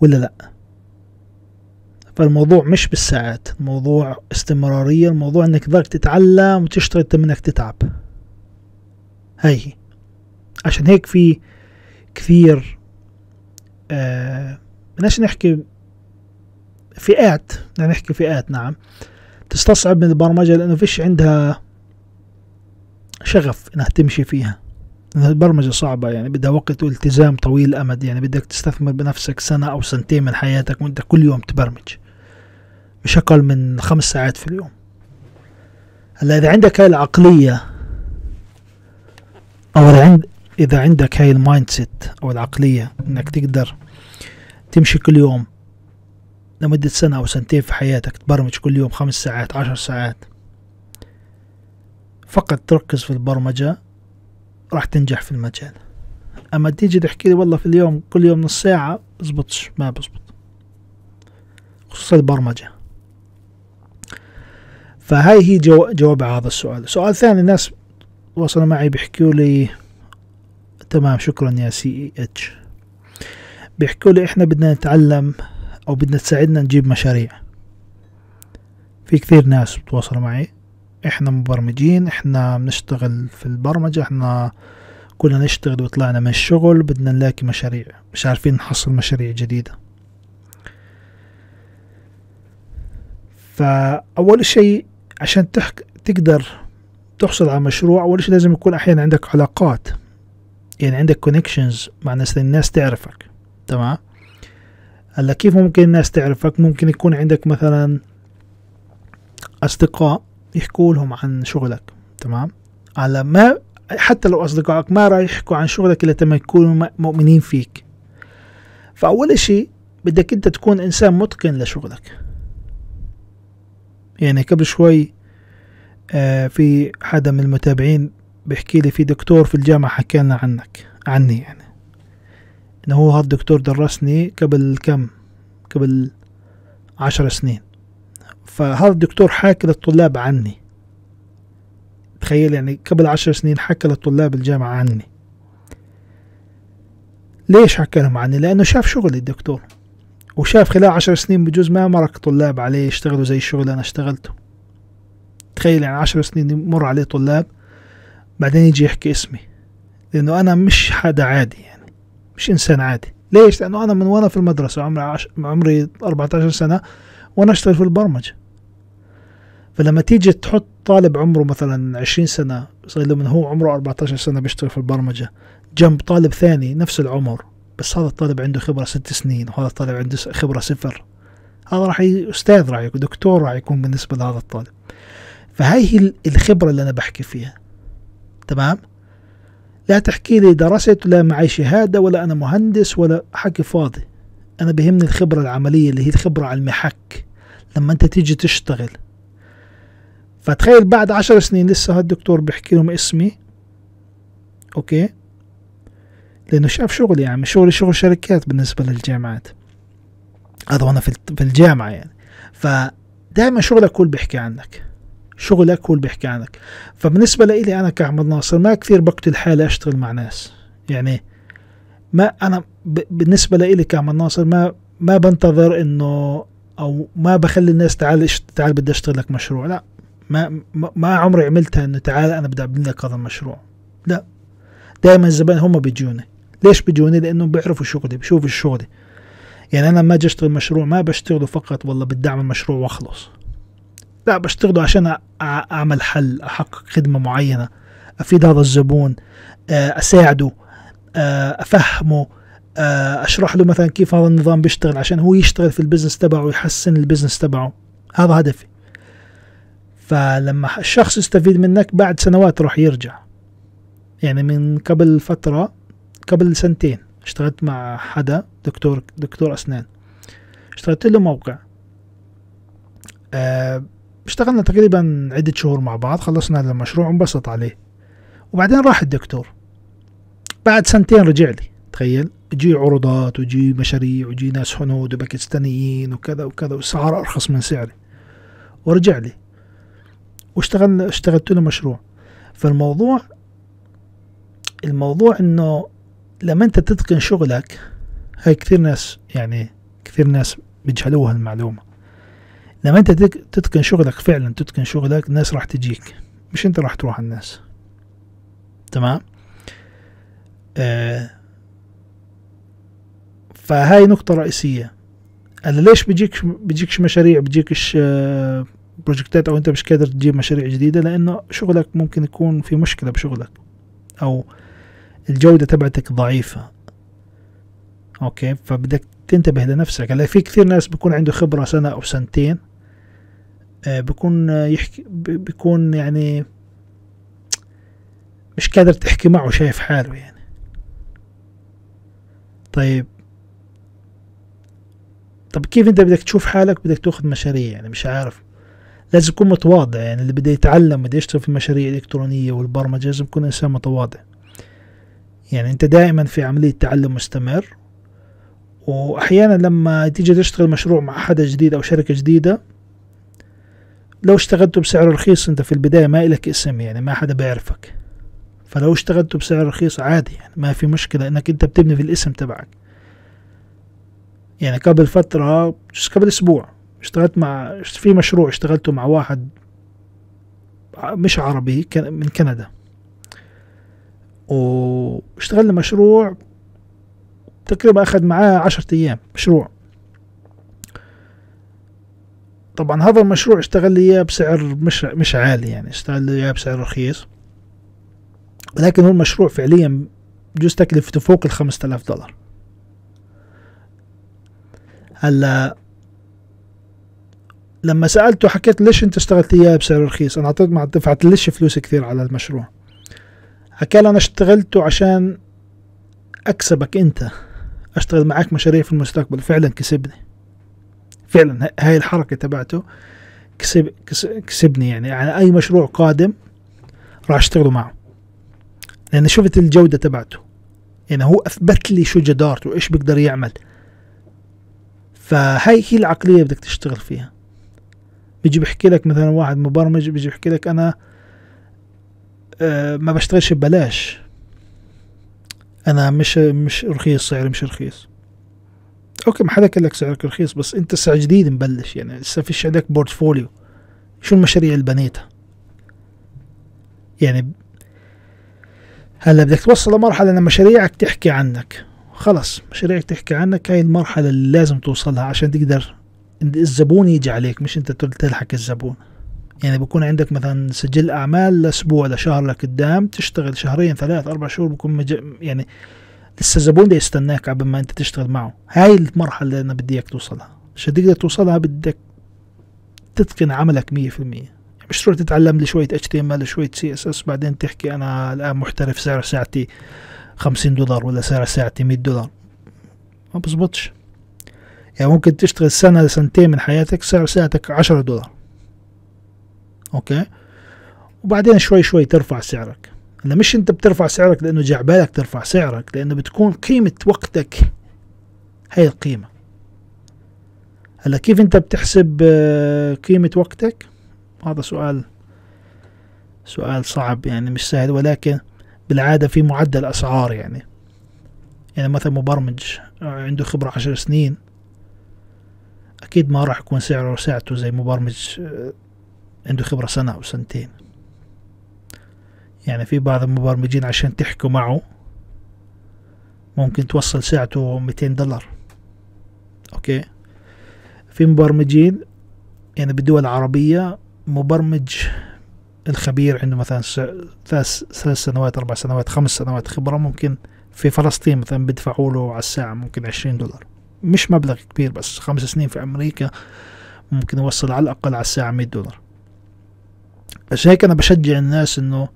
ولا لأ؟ فالموضوع مش بالساعات الموضوع استمرارية الموضوع إنك تقدر تتعلم وتشتغل منك تتعب. هاي. عشان هيك في كثير آه بدناش نحكي فئات بدنا نحكي فئات نعم. تستصعب من البرمجة لأنه فيش عندها شغف إنها تمشي فيها. البرمجة صعبة يعني بدها وقت والتزام طويل الأمد يعني بدك تستثمر بنفسك سنة أو سنتين من حياتك وأنت كل يوم تبرمج. مش أقل من خمس ساعات في اليوم. هلأ إذا عندك هاي العقلية أو عند إذا عندك هاي ال mindset أو العقلية إنك تقدر تمشي كل يوم لمدة سنة أو سنتين في حياتك تبرمج كل يوم خمس ساعات عشر ساعات. فقط تركز في البرمجة راح تنجح في المجال. أما تيجي تحكي لي والله في اليوم كل يوم نص ساعة بزبطش ما بزبط. خصوصا البرمجة. فهاي هي جو جواب على هذا السؤال. سؤال ثاني الناس وصلوا معي بيحكوا لي تمام شكرا يا CH. بيحكوا لي إحنا بدنا نتعلم أو بدنا تساعدنا نجيب مشاريع. في كثير ناس بتواصلوا معي. إحنا مبرمجين إحنا بنشتغل في البرمجة إحنا كنا نشتغل وطلعنا من الشغل بدنا نلاقي مشاريع. مش عارفين نحصل مشاريع جديدة. فأول شيء عشان تحك... تقدر تحصل على مشروع أول شيء لازم يكون أحيانا عندك علاقات. يعني عندك كونكشنز مع ناس الناس تعرفك. تمام؟ هلا كيف ممكن الناس تعرفك؟ ممكن يكون عندك مثلا أصدقاء يحكوا لهم عن شغلك تمام؟ على ما حتى لو أصدقائك ما راح يحكوا عن شغلك إلا لما يكونوا مؤمنين فيك. فأول شيء بدك أنت تكون إنسان متقن لشغلك. يعني قبل شوي آه في حدا من المتابعين بيحكي لي في دكتور في الجامعة حكى لنا عنك عني يعني. إنه هو هذا الدكتور درسني قبل كم؟ قبل عشر سنين. فهذا الدكتور حاكي للطلاب عني. تخيل يعني قبل عشر سنين حكى للطلاب الجامعة عني. ليش حكى لهم عني؟ لأنه شاف شغلي الدكتور. وشاف خلال عشر سنين بجوز ما مرق طلاب عليه يشتغلوا زي الشغل اللي أنا اشتغلته. تخيل يعني عشر سنين يمر عليه طلاب بعدين يجي يحكي اسمي. لأنه أنا مش حدا عادي يعني. مش إنسان عادي. ليش؟ لأنه أنا من وأنا في المدرسة عمري عش... عمري 14 سنة وأنا أشتغل في البرمجة. فلما تيجي تحط طالب عمره مثلا 20 سنة صار له من هو عمره 14 سنة بيشتغل في البرمجة جنب طالب ثاني نفس العمر بس هذا الطالب عنده خبرة ست سنين وهذا الطالب عنده خبرة صفر. هذا راح ي... أستاذ راح يكون دكتور راح يكون بالنسبة لهذا الطالب. فهاي هي الخبرة اللي أنا بحكي فيها. تمام؟ لا تحكي لي درست ولا معي شهادة ولا أنا مهندس ولا حكي فاضي. أنا بهمني الخبرة العملية اللي هي الخبرة على المحك. لما أنت تيجي تشتغل. فتخيل بعد عشر سنين لسه هالدكتور بيحكي لهم اسمي. أوكي؟ لأنه شاف شغلي يعني شغلي شغل شركات بالنسبة للجامعات. هذا وأنا في الجامعة يعني. فدائما شغلك اللي بيحكي عنك. شغلك هو اللي بيحكي عنك. فبالنسبة لي أنا كأحمد ناصر ما كثير بقتل حالي أشتغل مع ناس. يعني ما أنا بالنسبة لي كأحمد ناصر ما ما بنتظر إنه أو ما بخلي الناس تعال تعال بدي أشتغل لك مشروع. لا ما ما عمري عملتها إنه تعال أنا بدي أبني لك هذا المشروع. لا. دائما الزبائن هم بيجوني. ليش بيجوني؟ لأنهم بيعرفوا شغلي بيشوفوا شغلي يعني أنا لما أجي أشتغل مشروع ما بشتغله فقط والله بدي أعمل مشروع وأخلص. لا بشتغله عشان أعمل حل أحقق خدمة معينة أفيد هذا الزبون أساعده أفهمه أشرح له مثلا كيف هذا النظام بيشتغل عشان هو يشتغل في ال business تبعه ويحسن ال business تبعه. هذا هدفي. فلما الشخص يستفيد منك بعد سنوات راح يرجع. يعني من قبل فترة قبل سنتين اشتغلت مع حدا دكتور دكتور أسنان. اشتغلت له موقع. أه اشتغلنا تقريبا عدة شهور مع بعض خلصنا هذا المشروع وانبسط عليه. وبعدين راح الدكتور. بعد سنتين رجع لي تخيل. يجي عروضات ويجي مشاريع ويجي ناس هنود وباكستانيين وكذا وكذا والسعر أرخص من سعري. ورجع لي. واشتغل اشتغلت له مشروع. فالموضوع الموضوع إنه لما أنت تتقن شغلك هاي كثير ناس يعني كثير ناس بيجهلوها المعلومة. لما انت تتقن شغلك فعلا تتقن شغلك الناس راح تجيك. مش انت راح تروح الناس. تمام؟ آه فهاي نقطة رئيسية. أنا ليش بيجيك بيجيكش مشاريع بيجيكش آه بروجكتات أو أنت مش قادر تجيب مشاريع جديدة؟ لأنه شغلك ممكن يكون في مشكلة بشغلك. أو الجودة تبعتك ضعيفة. أوكي؟ فبدك تنتبه لنفسك. هلا في كثير ناس بيكون عنده خبرة سنة أو سنتين. آه بيكون آه، يحكي بيكون يعني مش قادر تحكي معه شايف حاله يعني. طيب. طب كيف انت بدك تشوف حالك؟ بدك تاخذ مشاريع يعني مش عارف. لازم تكون متواضع يعني اللي بده يتعلم بده يشتغل في المشاريع الإلكترونية والبرمجة لازم يكون إنسان متواضع. يعني أنت دائما في عملية تعلم مستمر وأحيانا لما تيجي تشتغل مشروع مع حدا جديد أو شركة جديدة لو اشتغلته بسعر رخيص أنت في البداية ما إلك اسم يعني ما حدا بيعرفك. فلو اشتغلته بسعر رخيص عادي يعني ما في مشكلة إنك أنت بتبني في الاسم تبعك. يعني قبل فترة قبل أسبوع اشتغلت مع في مشروع اشتغلته مع واحد مش عربي من كندا. واشتغلنا مشروع تقريبا أخذ معاه عشرة أيام مشروع. طبعا هذا المشروع اشتغل لي إياه بسعر مش مش عالي يعني اشتغل لي إياه بسعر رخيص. ولكن هو المشروع فعليا بجوز تكلفته فوق ال 5000 دولار. هلا لما سألته حكيت ليش أنت اشتغلت إياه بسعر رخيص؟ أنا اعطيت ما دفعت ليش فلوس كثير على المشروع. حكى أنا اشتغلته عشان أكسبك أنت أشتغل معك مشاريع في المستقبل فعلا كسبني. فعلا هاي الحركة تبعته كسب كس- كسبني يعني. على أي مشروع قادم راح أشتغله معه. لأن شفت الجودة تبعته. يعني هو أثبت لي شو جدارته وإيش بيقدر يعمل. فهاي هي العقلية بدك تشتغل فيها. بيجي بيحكي لك مثلا واحد مبرمج بيجي بيحكي لك أنا آه ما بشتغلش ببلاش. أنا مش مش رخيص سعري مش رخيص. okay ما حدا قال لك سعرك رخيص بس أنت لسه جديد مبلش يعني لسه فيش عندك portfolio شو المشاريع اللي بنيتها؟ يعني هلا بدك توصل لمرحلة إن مشاريعك تحكي عنك. خلص مشاريعك تحكي عنك هاي المرحلة اللي لازم توصلها عشان تقدر الزبون يجي عليك مش أنت تل- تلحق الزبون. يعني بكون عندك مثلا سجل أعمال لأسبوع لشهر لقدام تشتغل شهرين ثلاث أربع شهور بكون مج... يعني لسه الزبون يستناك قبل ما أنت تشتغل معه. هاي المرحلة اللي أنا بدي إياك توصلها. عشان تقدر توصلها؟ بدك تتقن عملك مية في المية. مش تروح تتعلم لي شوية HTML شوية CSS بعدين تحكي أنا الآن محترف سعر ساعتي خمسين دولار ولا سعر ساعتي مية دولار. ما بزبطش. يعني ممكن تشتغل سنة لسنتين من حياتك سعر ساعتك عشرة دولار. أوكي؟ وبعدين شوي شوي ترفع سعرك. هلا مش أنت بترفع سعرك لأنه جعبالك ترفع سعرك لأنه بتكون قيمة وقتك هي القيمة. هلا كيف أنت بتحسب آه، قيمة وقتك؟ هذا سؤال سؤال صعب يعني مش سهل ولكن بالعادة في معدل أسعار يعني. يعني مثلا مبرمج عنده خبرة عشر سنين أكيد ما راح يكون سعره ساعته زي مبرمج آه، عنده خبرة سنة أو سنتين. يعني في بعض المبرمجين عشان تحكوا معه ممكن توصل ساعته 200 دولار. أوكي؟ في مبرمجين يعني بالدول العربية مبرمج الخبير عنده مثلا ثلاث سنوات أربع سنوات خمس سنوات خبرة ممكن في فلسطين مثلا بدفعوا له على الساعة ممكن عشرين دولار. مش مبلغ كبير بس خمس سنين في أمريكا ممكن يوصل على الأقل على الساعة 100 دولار. عشان هيك أنا بشجع الناس إنه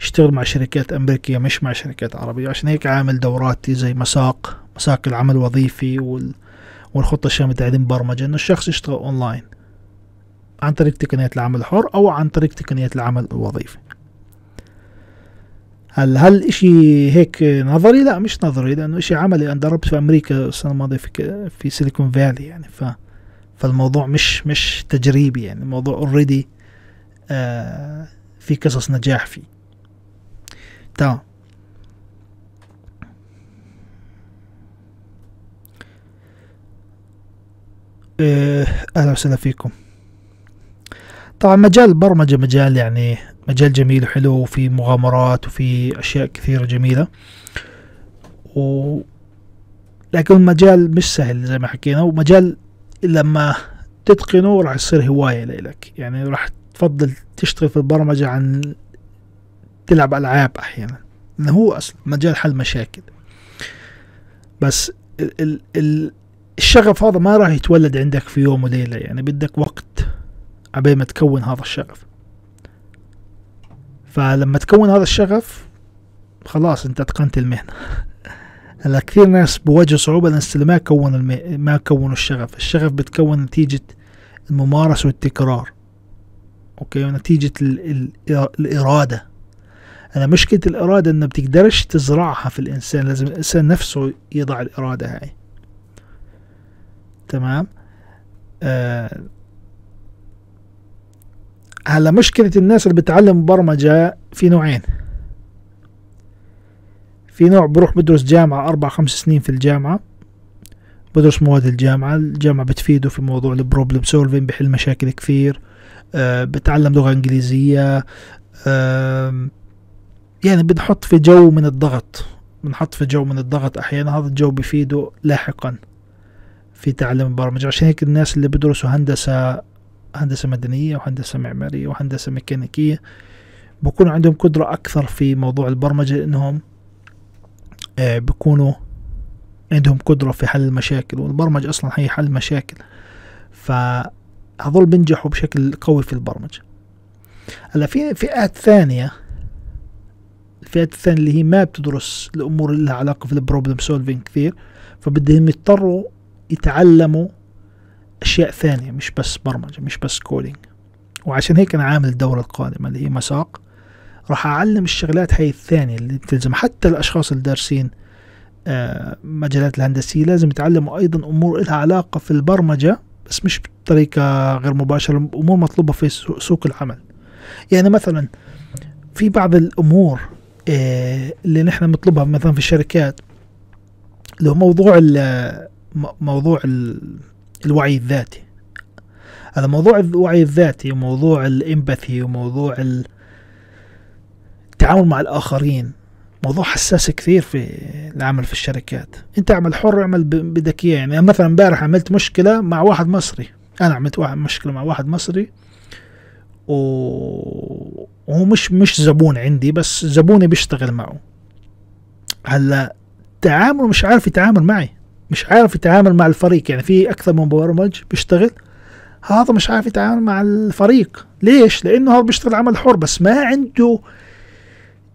يشتغل مع شركات أمريكية مش مع شركات عربية. عشان هيك عامل دوراتي زي مساق مساق العمل الوظيفي وال والخطة الشاملة تعليم برمجة إنه الشخص يشتغل أونلاين عن طريق تقنيات العمل الحر أو عن طريق تقنيات العمل الوظيفي. هل هل إشي هيك نظري؟ لا مش نظري لأنه إشي عملي. أنا دربت في أمريكا السنة الماضية في في Silicon Valley يعني ف فالموضوع مش مش تجريبي يعني الموضوع already آه في قصص نجاح فيه. تمام آه، أهلا وسهلا فيكم. طبعا مجال البرمجة مجال يعني مجال جميل وحلو وفي مغامرات وفي أشياء كثيرة جميلة. و لكن المجال مش سهل زي ما حكينا ومجال لما تتقنه راح يصير هواية لإلك يعني راح تفضل تشتغل في البرمجة عن تلعب ألعاب أحيانا. لأنه هو أصلا مجال حل مشاكل. بس ال ال ال الشغف هذا ما راح يتولد عندك في يوم وليلة. يعني بدك وقت عبين ما تكون هذا الشغف. فلما تكون هذا الشغف خلاص أنت أتقنت المهنة. هلا كثير ناس بواجهوا صعوبة اللي ما كونوا الم... ما كونوا الشغف. الشغف بتكون نتيجة الممارسة والتكرار. أوكي؟ ونتيجة ال... ال... الإرادة. أنا مشكلة الإرادة إنه بتقدرش تزرعها في الإنسان لازم الإنسان نفسه يضع الإرادة هاي. تمام؟ آه هلا مشكلة الناس اللي بتعلم برمجة في نوعين. في نوع بروح بدرس جامعة أربع خمس سنين في الجامعة بدرس مواد الجامعة الجامعة بتفيده في موضوع ال problem solving بحل مشاكل كثير آه بتعلم لغة إنجليزية آه يعني بنحط في جو من الضغط بنحط في جو من الضغط. أحيانا هذا الجو بفيده لاحقا في تعلم البرمجة. عشان هيك الناس اللي بدرسوا هندسة هندسة مدنية وهندسة معمارية وهندسة ميكانيكية بكون عندهم قدرة أكثر في موضوع البرمجة لأنهم آه بيكونوا عندهم قدرة في حل المشاكل. والبرمجة أصلا هي حل مشاكل. فهذول بينجحوا بشكل قوي في البرمجة. هلأ في فئات ثانية الفئات الثانية اللي هي ما بتدرس الأمور اللي لها علاقة في ال problem solving كثير فبدهم يضطروا يتعلموا أشياء ثانية مش بس برمجة مش بس coding وعشان هيك أنا عامل الدورة القادمة اللي هي مساق. راح أعلم الشغلات هاي الثانية اللي بتلزم. حتى الأشخاص اللي دارسين آه مجالات الهندسية لازم يتعلموا أيضا أمور لها علاقة في البرمجة بس مش بطريقة غير مباشرة أمور مطلوبة في سوق العمل. يعني مثلا في بعض الأمور آه اللي نحن بنطلبها مثلا في الشركات اللي هو موضوع موضوع الوعي الذاتي. هذا موضوع الوعي الذاتي وموضوع الإمباثي وموضوع التعامل مع الآخرين موضوع حساس كثير في العمل في الشركات. أنت اعمل حر اعمل بدك إياه. يعني مثلا امبارح عملت مشكلة مع واحد مصري. أنا عملت واحد مشكلة مع واحد مصري. وهو مش مش زبون عندي بس زبوني بيشتغل معه. هلا تعامله مش عارف يتعامل معي مش عارف يتعامل مع الفريق. يعني في أكثر من مبرمج بيشتغل هذا مش عارف يتعامل مع الفريق. ليش؟ لأنه هذا بيشتغل عمل حر بس ما عنده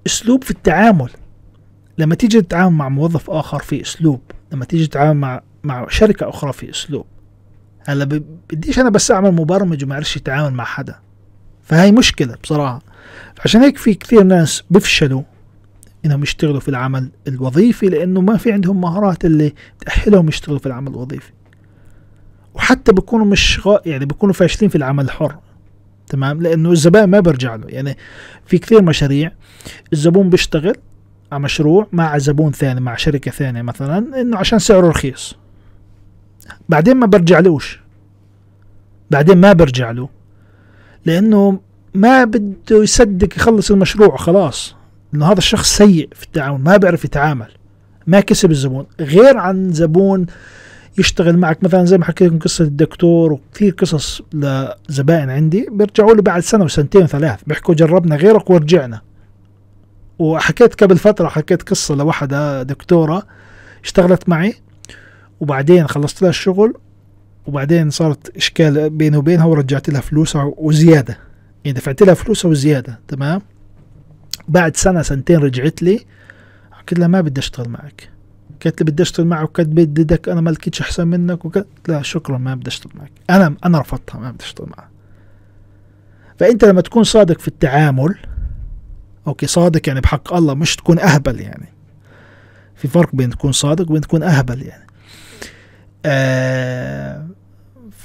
أسلوب في التعامل. لما تيجي تتعامل مع موظف آخر في أسلوب لما تيجي تتعامل مع مع شركة أخرى في أسلوب. هلا بديش أنا بس أعمل مبرمج وما أعرفش يتعامل مع حدا. فهي مشكلة بصراحة. عشان هيك في كثير ناس بيفشلوا إنهم يشتغلوا في العمل الوظيفي لأنه ما في عندهم مهارات اللي تأهلهم يشتغلوا في العمل الوظيفي. وحتى بيكونوا مش غا يعني بيكونوا فاشلين في العمل الحر تمام؟ لأنه الزبائن ما بيرجع له. يعني في كثير مشاريع الزبون بيشتغل على مشروع مع زبون ثاني مع شركة ثانية مثلا إنه عشان سعره رخيص. بعدين ما برجعلوش بعدين ما برجع له. لأنه ما بده يصدق يخلص المشروع خلاص. إنه هذا الشخص سيء في التعامل ما بيعرف يتعامل ما كسب الزبون. غير عن زبون يشتغل معك مثلا زي ما حكيت لكم قصة الدكتور وكثير قصص لزبائن عندي بيرجعوا لي بعد سنة وسنتين وثلاث بيحكوا جربنا غيرك ورجعنا. وحكيت قبل فترة حكيت قصة لوحدة دكتورة اشتغلت معي وبعدين خلصت لها الشغل وبعدين صارت إشكال بيني وبينها ورجعت لها فلوسها وزيادة. يعني دفعت لها فلوسها وزيادة تمام؟ بعد سنة سنتين رجعت لي قلت لها ما بدي أشتغل معك. قالت لي بدي أشتغل معك وكانت بدك أنا ما لقيتش أحسن منك وقلت لا شكرا ما بدي أشتغل معك. أنا أنا رفضتها ما بدي أشتغل معها. فأنت لما تكون صادق في التعامل okay صادق يعني بحق الله مش تكون أهبل يعني. في فرق بين تكون صادق وبين تكون أهبل يعني. آه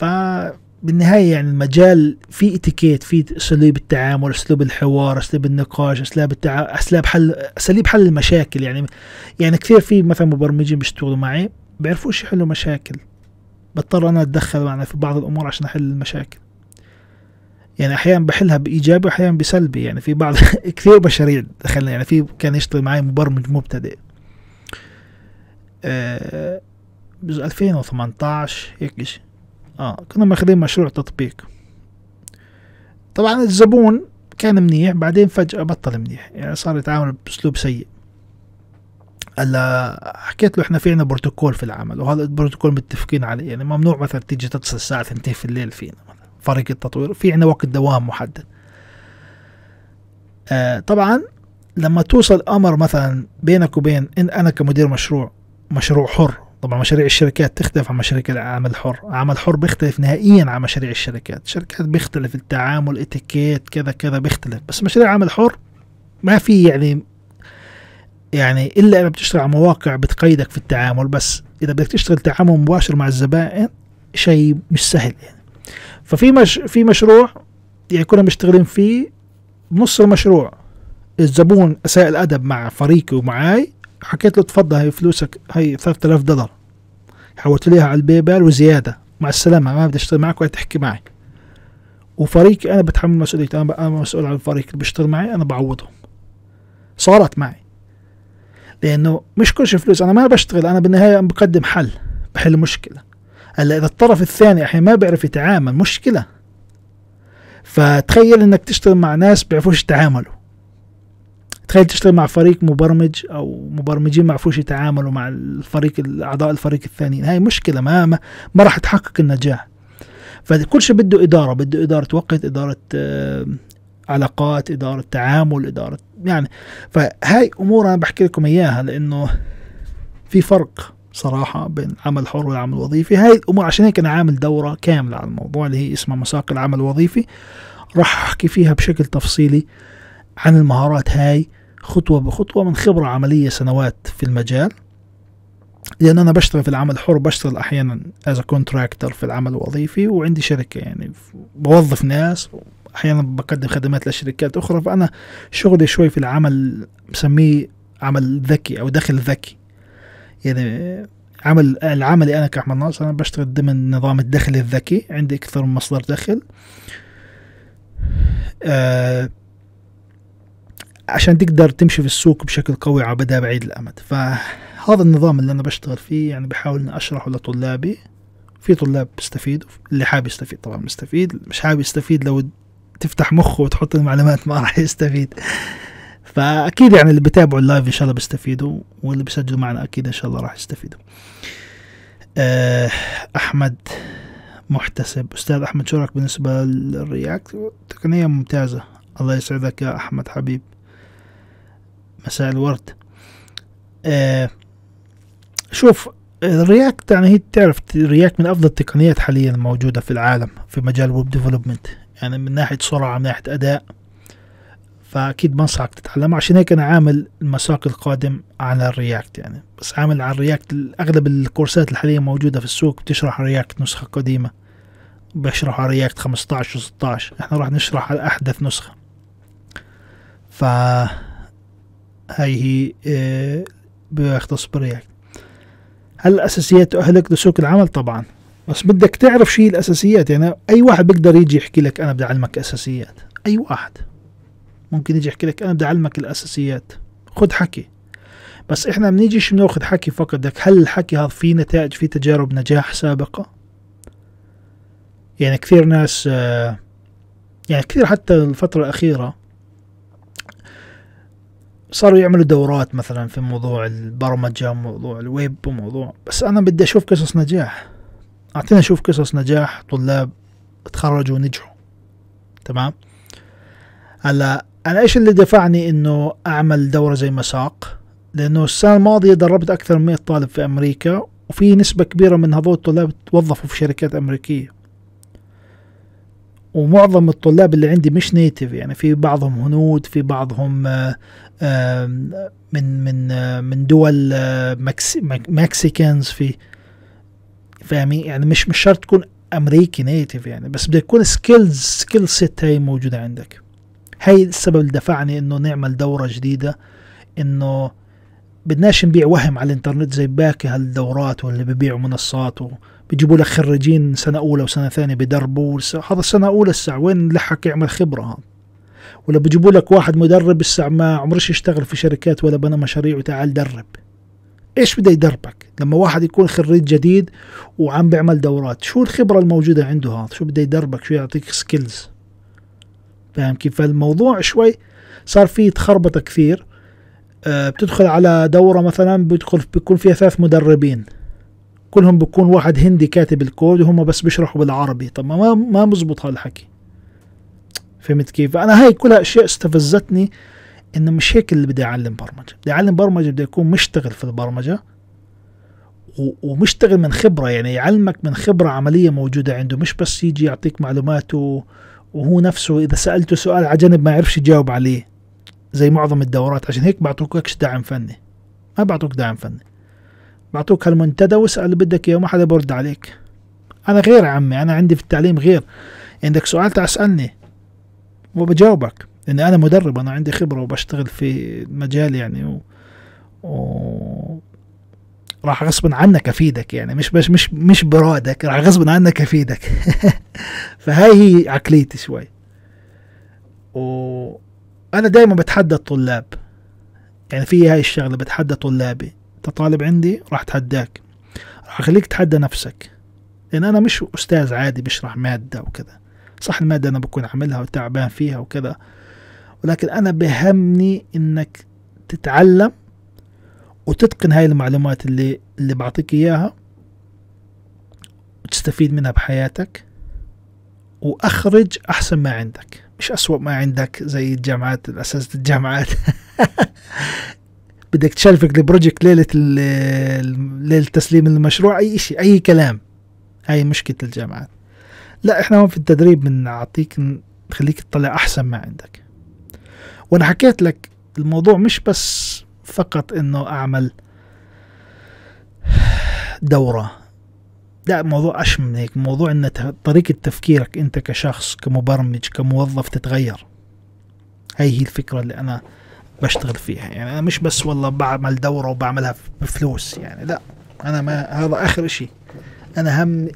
فبالنهاية يعني المجال في اتيكيت في اسلوب التعامل اسلوب الحوار اسلوب النقاش اسلوب التع... اسلوب حل اساليب حل المشاكل. يعني يعني كثير في مثلا مبرمجين بيشتغلوا معي بيعرفوش يحلوا مشاكل. بضطر أنا أتدخل معنا في بعض الأمور عشان أحل المشاكل. يعني أحيانا بحلها بإيجابي واحيانا بسلبي. يعني في بعض كثير مشاريع دخلنا. يعني في كان يشتغل معي مبرمج مبتدئ. آه بز 2018 هيك شيء آه. كنا ماخذين مشروع تطبيق. طبعا الزبون كان منيح بعدين فجأة بطل منيح يعني صار يتعامل بأسلوب سيء. هلا حكيت له إحنا في عنا بروتوكول في العمل وهذا البروتوكول متفقين عليه يعني ممنوع مثلا تيجي تتصل الساعة 2 في الليل فينا فريق التطوير في عنا وقت دوام محدد. آه طبعا لما توصل أمر مثلا بينك وبين إن أنا كمدير مشروع مشروع حر طبعا مشاريع الشركات تختلف عن مشاريع العمل الحر. العمل الحر بيختلف نهائيا عن مشاريع الشركات. الشركات بيختلف التعامل اتيكيت كذا كذا بيختلف. بس مشاريع العمل الحر ما في يعني يعني إلا إذا بتشتغل على مواقع بتقيدك في التعامل. بس إذا بدك تشتغل تعامل مباشر مع الزبائن شيء مش سهل يعني. ففي مش في مشروع يعني كنا مشتغلين فيه بنص المشروع الزبون أساء الأدب مع فريقي ومعاي حكيت له تفضل هي فلوسك هي 3000 دولار. حولت ليها على البيبال وزيادة. مع السلامة ما بدي أشتغل معك ولا تحكي معي. وفريقي أنا بتحمل مسؤوليتي. أنا أنا مسؤول عن الفريق اللي بيشتغل معي أنا بعوضهم. صارت معي. لأنه مش كل شيء فلوس. أنا ما بشتغل أنا بالنهاية بقدم حل بحل مشكلة. هلأ إذا الطرف الثاني أحيانا ما بيعرف يتعامل مشكلة. فتخيل إنك تشتغل مع ناس بيعرفوش يتعاملوا. تخيل تشتغل مع فريق مبرمج أو مبرمجين ما يعرفوش يتعاملوا مع الفريق أعضاء الفريق الثانيين هاي مشكلة ما ما, ما راح تحقق النجاح. فكل شيء بده إدارة بده إدارة وقت إدارة آه، علاقات إدارة تعامل إدارة يعني. فهاي أمور أنا بحكي لكم إياها لأنه في فرق صراحة بين العمل الحر والعمل الوظيفي. هاي الأمور عشان هيك أنا عامل دورة كاملة على الموضوع اللي هي اسمها مساق العمل الوظيفي. راح أحكي فيها بشكل تفصيلي عن المهارات هاي. خطوة بخطوة من خبرة عملية سنوات في المجال. لأن أنا بشتغل في العمل الحر بشتغل أحيانا as contractor في العمل الوظيفي وعندي شركة يعني بوظف ناس أحيانا بقدم خدمات لشركات أخرى. فأنا شغلي شوي في العمل بسميه عمل ذكي أو دخل ذكي. يعني عمل العملي أنا كأحمد ناصر أنا بشتغل ضمن نظام الدخل الذكي عندي أكثر من مصدر دخل. آه عشان تقدر تمشي في السوق بشكل قوي على مدى بعيد الأمد. فهذا النظام اللي أنا بشتغل فيه يعني بحاول إني أشرحه لطلابي. في طلاب بيستفيدوا اللي حابب يستفيد طبعا بيستفيد مش حابب يستفيد لو تفتح مخه وتحط المعلومات ما راح يستفيد. فأكيد يعني اللي بيتابعوا ال live إن شاء الله بيستفيدوا واللي بيسجلوا معنا أكيد إن شاء الله راح يستفيدوا. آه، أحمد محتسب. أستاذ أحمد شو رأيك بالنسبة لل React؟ تقنية ممتازة. الله يسعدك يا أحمد حبيب. مساء الورد. آه شوف ال React يعني هي تعرف ال React من أفضل التقنيات حاليا الموجودة في العالم في مجال ال web development يعني من ناحية سرعة من ناحية أداء. فأكيد بنصحك تتعلمه عشان هيك أنا عامل المساق القادم على ال React يعني. بس عامل على ال React أغلب الكورسات الحالية موجودة في السوق. بتشرح React نسخة قديمة. بيشرح على React 15 و 16 إحنا راح نشرح على أحدث نسخة. ف هاي هي آه بيختص ب React هل الأساسيات تؤهلك لسوق العمل؟ طبعا. بس بدك تعرف شيء الأساسيات. يعني أي واحد بيقدر يجي يحكي لك أنا بدي أعلمك أساسيات. أي واحد. ممكن يجي يحكي لك أنا بدي أعلمك الأساسيات. خد حكي. بس إحنا بنيجيش بناخذ حكي فقط؟ بدك هل الحكي هذا في نتائج في تجارب نجاح سابقة؟ يعني كثير ناس آه، يعني كثير حتى الفترة الأخيرة صاروا يعملوا دورات مثلا في موضوع البرمجة وموضوع الويب وموضوع بس أنا بدي أشوف قصص نجاح. أعطينا أشوف قصص نجاح طلاب تخرجوا ونجحوا. تمام؟ هلأ أنا إيش اللي دفعني إنه أعمل دورة زي مساق؟ لأنه السنة الماضية دربت أكثر من 100 طالب في أمريكا وفي نسبة كبيرة من هذول الطلاب توظفوا في شركات أمريكية. ومعظم الطلاب اللي عندي مش native يعني في بعضهم هنود في بعضهم آه، من من من دول مكس- مك- Mexicans في فاهمين يعني مش مش شرط تكون أمريكي native يعني بس بده يكون skills skill set هي موجودة عندك. هي السبب اللي دفعني إنه نعمل دورة جديدة إنه بدناش نبيع وهم على الإنترنت زي باقي هالدورات واللي ببيعوا منصات وبيجيبوا لك خريجين سنة أولى وسنة ثانية بدربوا هذا السنة أولى الساعة وين لحق يعمل خبرة هذا ولا بيجيبوا لك واحد مدرب الساعة ما عمرش يشتغل في شركات ولا بنى مشاريع وتعال درب. إيش بده يدربك؟ لما واحد يكون خريج جديد وعم بيعمل دورات شو الخبرة الموجودة عنده هذا؟ شو بده يدربك؟ شو يعطيك سكيلز فاهم كيف؟ فالموضوع شوي صار فيه تخربطة كثير. آه، بتدخل على دورة مثلا بيدخل بيكون فيها ثلاث مدربين. كلهم بيكون واحد هندي كاتب الكود وهم بس بيشرحوا بالعربي. طب ما ما مزبط هالحكي. فهمت كيف؟ أنا هاي كلها أشياء استفزتني إنه مش هيك اللي بدي أعلم برمجة. بدي أعلم برمجة بدي أكون مشتغل في البرمجة ومشتغل من خبرة يعني يعلمك من خبرة عملية موجودة عنده مش بس يجي يعطيك معلومات وهو نفسه إذا سألته سؤال على جنب ما يعرفش يجاوب عليه زي معظم الدورات. عشان هيك بعطوكش دعم فني. ما بعطوك دعم فني. بعطوك هالمنتدى واسأل اللي بدك إياه وما حدا برد عليك. أنا غير عمي أنا عندي في التعليم غير. عندك سؤال تعال اسألني. وبجاوبك. لاني أنا مدرب أنا عندي خبرة وبشتغل في المجال يعني و... و... راح غصبا عنك أفيدك يعني. مش مش مش مش برادك راح غصبا عنك أفيدك. فهاي هي عقليتي شوي. وأنا دائما بتحدى الطلاب. يعني في هاي الشغلة بتحدى طلابي. أنت طالب عندي راح اتحداك راح أخليك تحدى نفسك. لأن أنا مش أستاذ عادي بشرح مادة وكذا صح المادة أنا بكون عاملها وتعبان فيها وكذا ولكن أنا بهمني إنك تتعلم وتتقن هاي المعلومات اللي اللي بعطيك إياها وتستفيد منها بحياتك وأخرج أحسن ما عندك. مش أسوأ ما عندك زي الجامعات اساتذه الجامعات. بدك تشاركك البروجكت ليلة ال- ليلة تسليم المشروع أي شيء أي كلام. هاي مشكلة الجامعات. لا إحنا هون في التدريب بنعطيك نخليك تطلع أحسن ما عندك. وأنا حكيت لك الموضوع مش بس فقط إنه أعمل دورة. لا موضوع أشم من هيك موضوع إن ت- طريقة تفكيرك أنت كشخص كمبرمج كموظف تتغير. هاي هي الفكرة اللي أنا بشتغل فيها. يعني أنا مش بس والله بعمل دورة وبعملها بفلوس يعني لا أنا ما هذا آخر إشي. أنا هم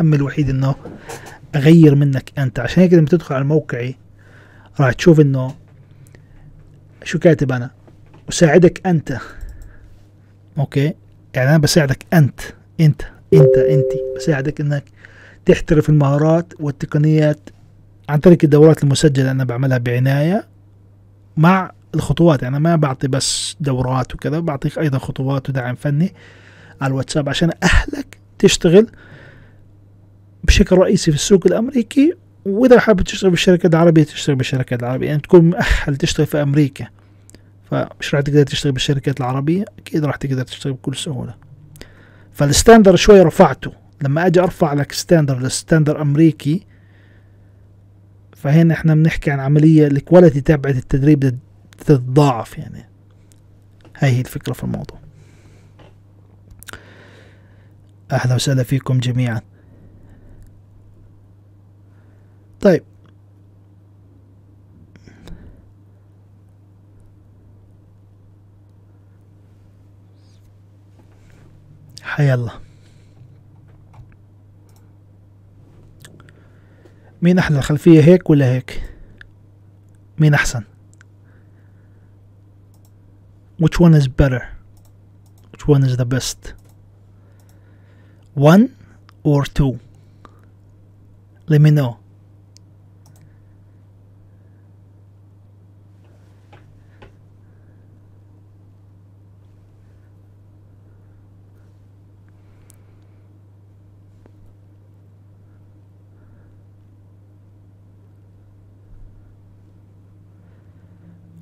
هم الوحيد إنه اغير منك أنت. عشان هيك لما تدخل على موقعي راح تشوف إنه شو كاتب أنا. أساعدك أنت. أوكي؟ يعني أنا بساعدك أنت أنت أنت أنت. بساعدك إنك تحترف المهارات والتقنيات عن طريق الدورات المسجلة أنا بعملها بعناية مع الخطوات. يعني ما بعطي بس دورات وكذا بعطيك أيضا خطوات ودعم فني على الواتساب عشان أهلك تشتغل بشكل رئيسي في السوق الأمريكي وإذا حابب تشتغل بالشركات العربية تشتغل بالشركات العربية. يعني تكون مؤهل تشتغل في أمريكا. فمش راح تقدر تشتغل بالشركات العربية أكيد راح تقدر تشتغل بكل سهولة. فال standard شوي رفعته. لما أجي أرفع لك standard ل standard أمريكي فهنا إحنا بنحكي عن عملية ال quality تبعت التدريب تتضاعف يعني. هاي هي الفكرة في الموضوع. أهلا وسهلا فيكم جميعا. طيب. حيا الله. مين أحلى الخلفية هيك ولا هيك؟ مين أحسن؟ Which one is better? Which one is the best? One or two let me know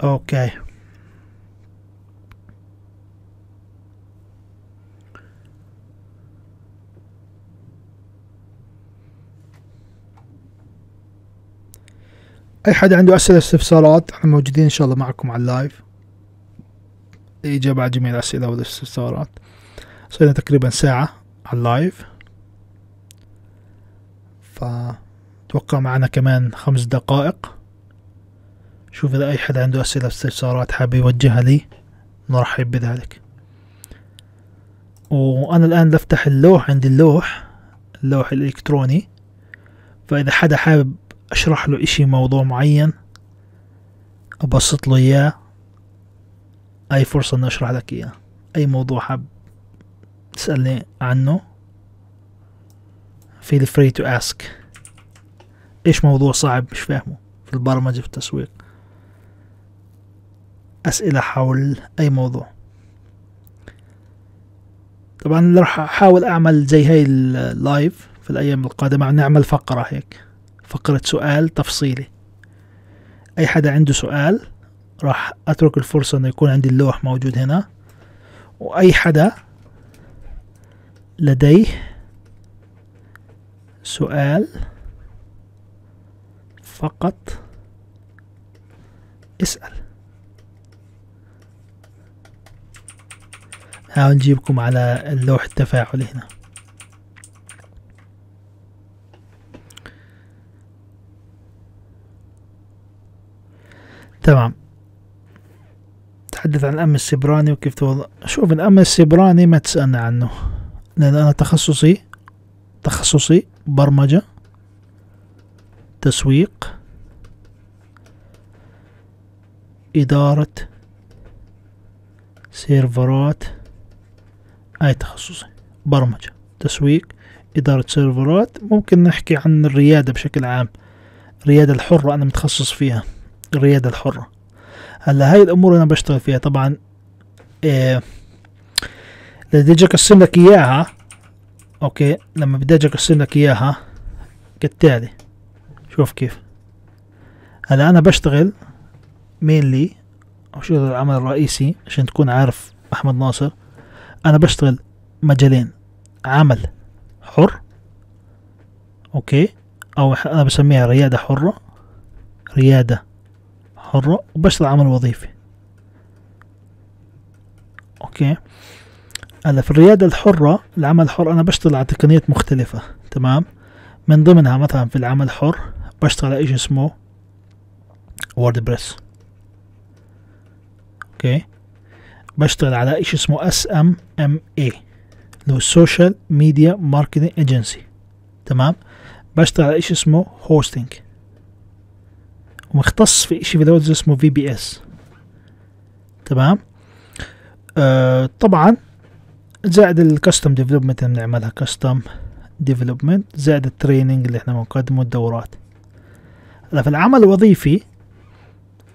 Okay. أي حد عنده أسئلة استفسارات إحنا موجودين إن شاء الله معكم على ال live. الاجابه على جميع الأسئلة والاستفسارات. صرنا تقريبا ساعة على ال live. فتوقع معنا كمان خمس دقائق. شوف إذا أي حد عنده أسئلة استفسارات حابب يوجهها لي نرحب بذلك. وأنا الآن بفتح اللوح عندي اللوح اللوح الإلكتروني. فإذا حدا حابب أشرح له إشي موضوع معين أبسط له إياه. أي فرصة إني أشرح لك إياه. أي موضوع حاب تسألني عنه feel free to ask. إيش موضوع صعب؟ مش فاهمه. في البرمجة في التسويق. أسئلة حول أي موضوع. طبعا راح أحاول أعمل زي هاي اللايف في الأيام القادمة نعمل فقرة هيك. فقرة سؤال تفصيلي. أي حدا عنده سؤال راح أترك الفرصة إنه يكون عندي اللوح موجود هنا. وأي حدا لديه سؤال فقط اسأل. هاو نجيبكم على اللوح التفاعلي هنا. تمام. تحدث عن الأمن السيبراني وكيف توضع شوف الأمن السيبراني ما تسألنا عنه لأن أنا تخصصي تخصصي برمجة تسويق إدارة سيرفرات أي تخصصي برمجة تسويق إدارة سيرفرات. ممكن نحكي عن الريادة بشكل عام الريادة الحرة أنا متخصص فيها. الريادة الحرة. هلأ هاي الأمور أنا بشتغل فيها. طبعا إيه بدي أقسم لك إياها okay لما بدي أجي أقسم لك إياها كالتالي. شوف كيف. هلأ أنا بشتغل mainly أو شغل العمل الرئيسي عشان تكون عارف أحمد ناصر أنا بشتغل مجالين. عمل حر okay أو أنا بسميها ريادة حرة ريادة حرة وبشتغل عمل وظيفي okay. هلا في الريادة الحرة العمل الحر أنا بشتغل على تقنيات مختلفة تمام؟ من ضمنها مثلا في العمل الحر بشتغل على اشي اسمه WordPress. okay. بشتغل على اشي اسمه SMMA اللي هو ال social media marketing agency تمام؟ بشتغل على اشي اسمه hosting ومختص في إشي في دولة اسمه VPS تمام؟ آه طبعا زائد ال custom development اللي بنعملها custom development زائد ال training اللي إحنا بنقدمه الدورات. هلأ في العمل الوظيفي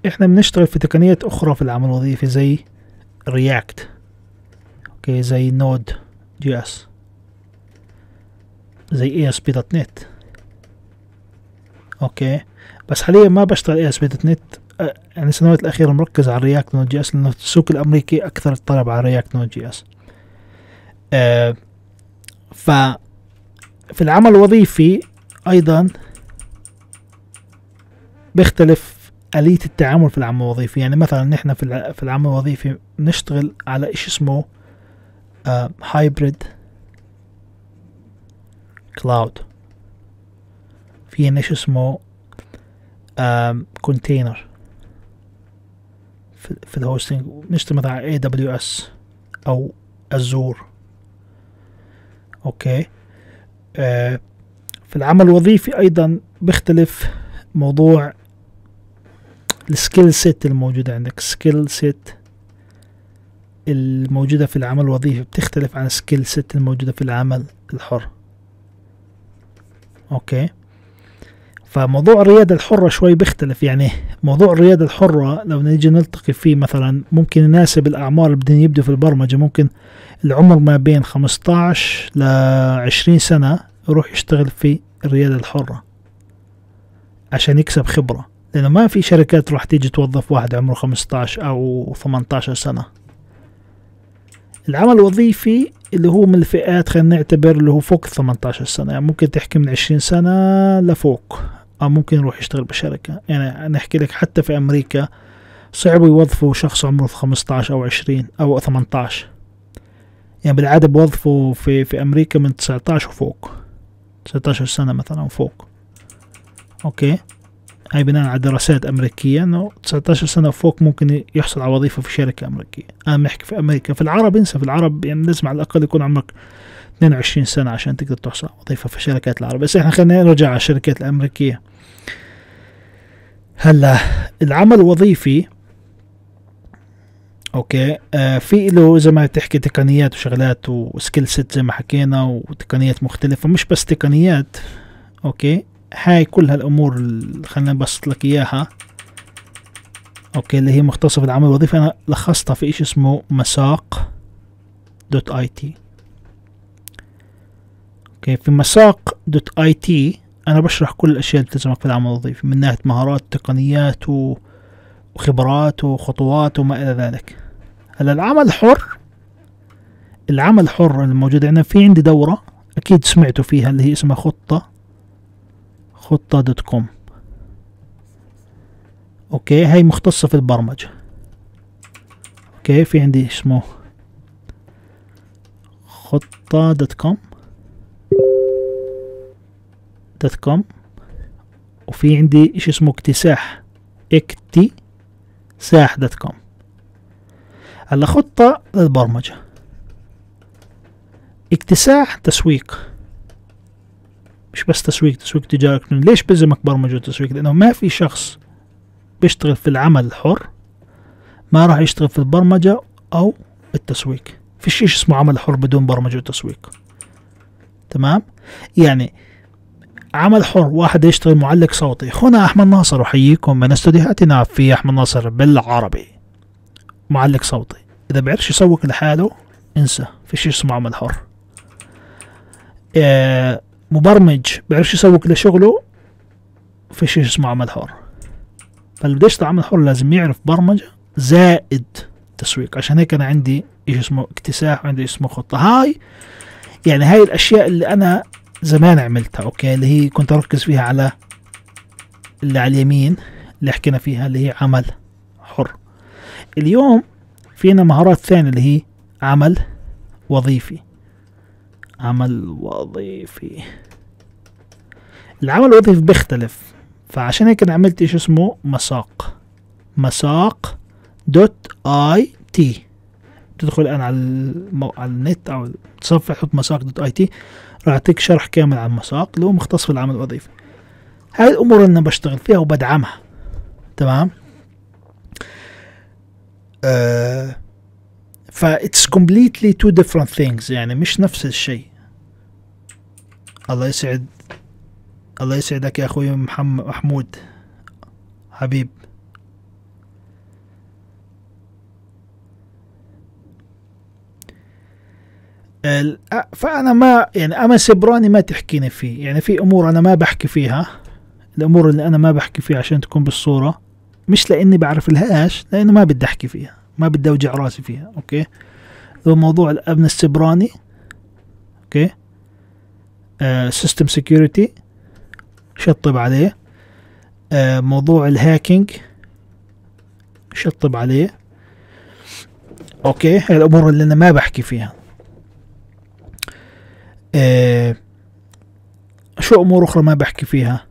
إحنا بنشتغل في تقنيات أخرى في العمل الوظيفي زي رياكت أوكي زي نود جي اس زي اي اس بي دوت نت أوكي؟ بس حاليا ما بشتغل إي إس بي دوت نت. يعني السنوات الأخيرة مركز على React Node.js لأنه السوق الأمريكي أكثر الطلب على React Node.js. ف في العمل الوظيفي أيضا بيختلف آلية التعامل في العمل الوظيفي. يعني مثلا نحن في في العمل الوظيفي نشتغل على إشي اسمه hybrid cloud في إشي اسمه container في, في ال hosting نشتغل مثلا على AWS أو Azure okay. آه في العمل الوظيفي أيضا بيختلف موضوع ال skill set الموجودة عندك. skill set الموجودة في العمل الوظيفي بتختلف عن ال skill set الموجودة في العمل الحر. okay. فموضوع الريادة الحرة شوي بيختلف. يعني موضوع الريادة الحرة لو نيجي نلتقي فيه مثلا ممكن يناسب الأعمار اللي بدهم يبدوا في البرمجة. ممكن العمر ما بين 15 ل 20 سنة يروح يشتغل في الريادة الحرة عشان يكسب خبرة. لأنه ما في شركات راح تيجي توظف واحد عمره 15 أو 18 سنة. العمل الوظيفي اللي هو من الفئات خلينا نعتبر اللي هو فوق 18 سنة. يعني ممكن تحكي من 20 سنة لفوق. أو ممكن يروح يشتغل بشركة. يعني أنا أحكي لك حتى في أمريكا صعب يوظفوا شخص عمره 15 أو 20 أو 18 يعني بالعادة بوظفوا في في أمريكا من 19 وفوق. 19 سنة مثلا وفوق أوكي؟ هاي بناء على دراسات أمريكية إنه 19 سنة وفوق ممكن يحصل على وظيفة في شركة أمريكية. أنا بحكي في أمريكا. في العرب انسى في العرب يعني لازم على الأقل يكون عمرك 22 سنة عشان تقدر تحصل على وظيفة في شركات العرب. بس إحنا خلينا نرجع على الشركات الأمريكية. هلا العمل الوظيفي okay آه في له زي ما تحكي تقنيات وشغلات و skill set زي ما حكينا وتقنيات مختلفة مش بس تقنيات okay هاي كل هالأمور خلينا نبسط لك إياها okay اللي هي مختصة في العمل الوظيفي. أنا لخصتها في إشي اسمه مساق dot IT. okay في مساق dot IT أنا بشرح كل الأشياء اللي تلزمك في العمل الوظيفي من ناحية مهارات تقنيات. وخبرات وخطوات وما إلى ذلك. هلأ العمل الحر العمل الحر الموجود عندنا في عندي دورة أكيد سمعتوا فيها اللي هي اسمها خطة خطة dot com. okay هاي مختصة في البرمجة. okay في عندي اسمه خطة dot com. com. وفي عندي إشي اسمه اكتساح. اكتي ساح dot com. هلا خطة للبرمجة. اكتساح تسويق. مش بس تسويق تسويق تجاري ليش بلزمك برمجة وتسويق؟ لأنه ما في شخص بيشتغل في العمل الحر ما راح يشتغل في البرمجة أو التسويق. فيش شيء اسمه عمل حر بدون برمجة وتسويق. تمام؟ يعني عمل حر واحد يشتغل معلق صوتي. اخونا أحمد ناصر أحييكم من استديوهاتنا في أحمد ناصر بالعربي. معلق صوتي. إذا بيعرفش يسوق لحاله انسى في شيء اسمه عمل حر. آه مبرمج بيعرفش يسوق لشغله في شيء اسمه عمل حر. فاللي يشتغل عمل حر لازم يعرف برمجة زائد تسويق. عشان هيك أنا عندي إيش اسمه اكتساح وعندي اسمه خطة. هاي يعني هاي الأشياء اللي أنا زمان عملتها أوكي؟ اللي هي كنت أركز فيها على اللي على اليمين اللي حكينا فيها اللي هي عمل حر. اليوم فينا مهارات ثانية اللي هي عمل وظيفي. عمل وظيفي. العمل الوظيفي بيختلف فعشان هيك أنا عملت إيش اسمه؟ مساق. مساق dot IT. تدخل الآن على المو... على النت أو تصفح تحط مساق dot IT. راح أعطيك شرح كامل عن مساق اللي هو مختص في العمل الوظيفي. هاي الأمور اللي أنا بشتغل فيها وبدعمها. تمام؟ آه ف it's completely two different things يعني مش نفس الشيء. الله يسعد الله يسعدك يا أخوي محمد محمود حبيب. فأنا ما يعني أما سبراني ما تحكيني فيه. يعني في أمور أنا ما بحكي فيها. الأمور اللي أنا ما بحكي فيها عشان تكون بالصورة. مش لأني بعرف لهاش لأنه ما بدي أحكي فيها. ما بدي أوجع رأسي فيها. okay؟ هو موضوع الامن السبراني okay؟ system security شطب عليه. آه موضوع ال hacking شطب عليه. okay؟ هاي الأمور اللي أنا ما بحكي فيها. آه شو أمور أخرى ما بحكي فيها؟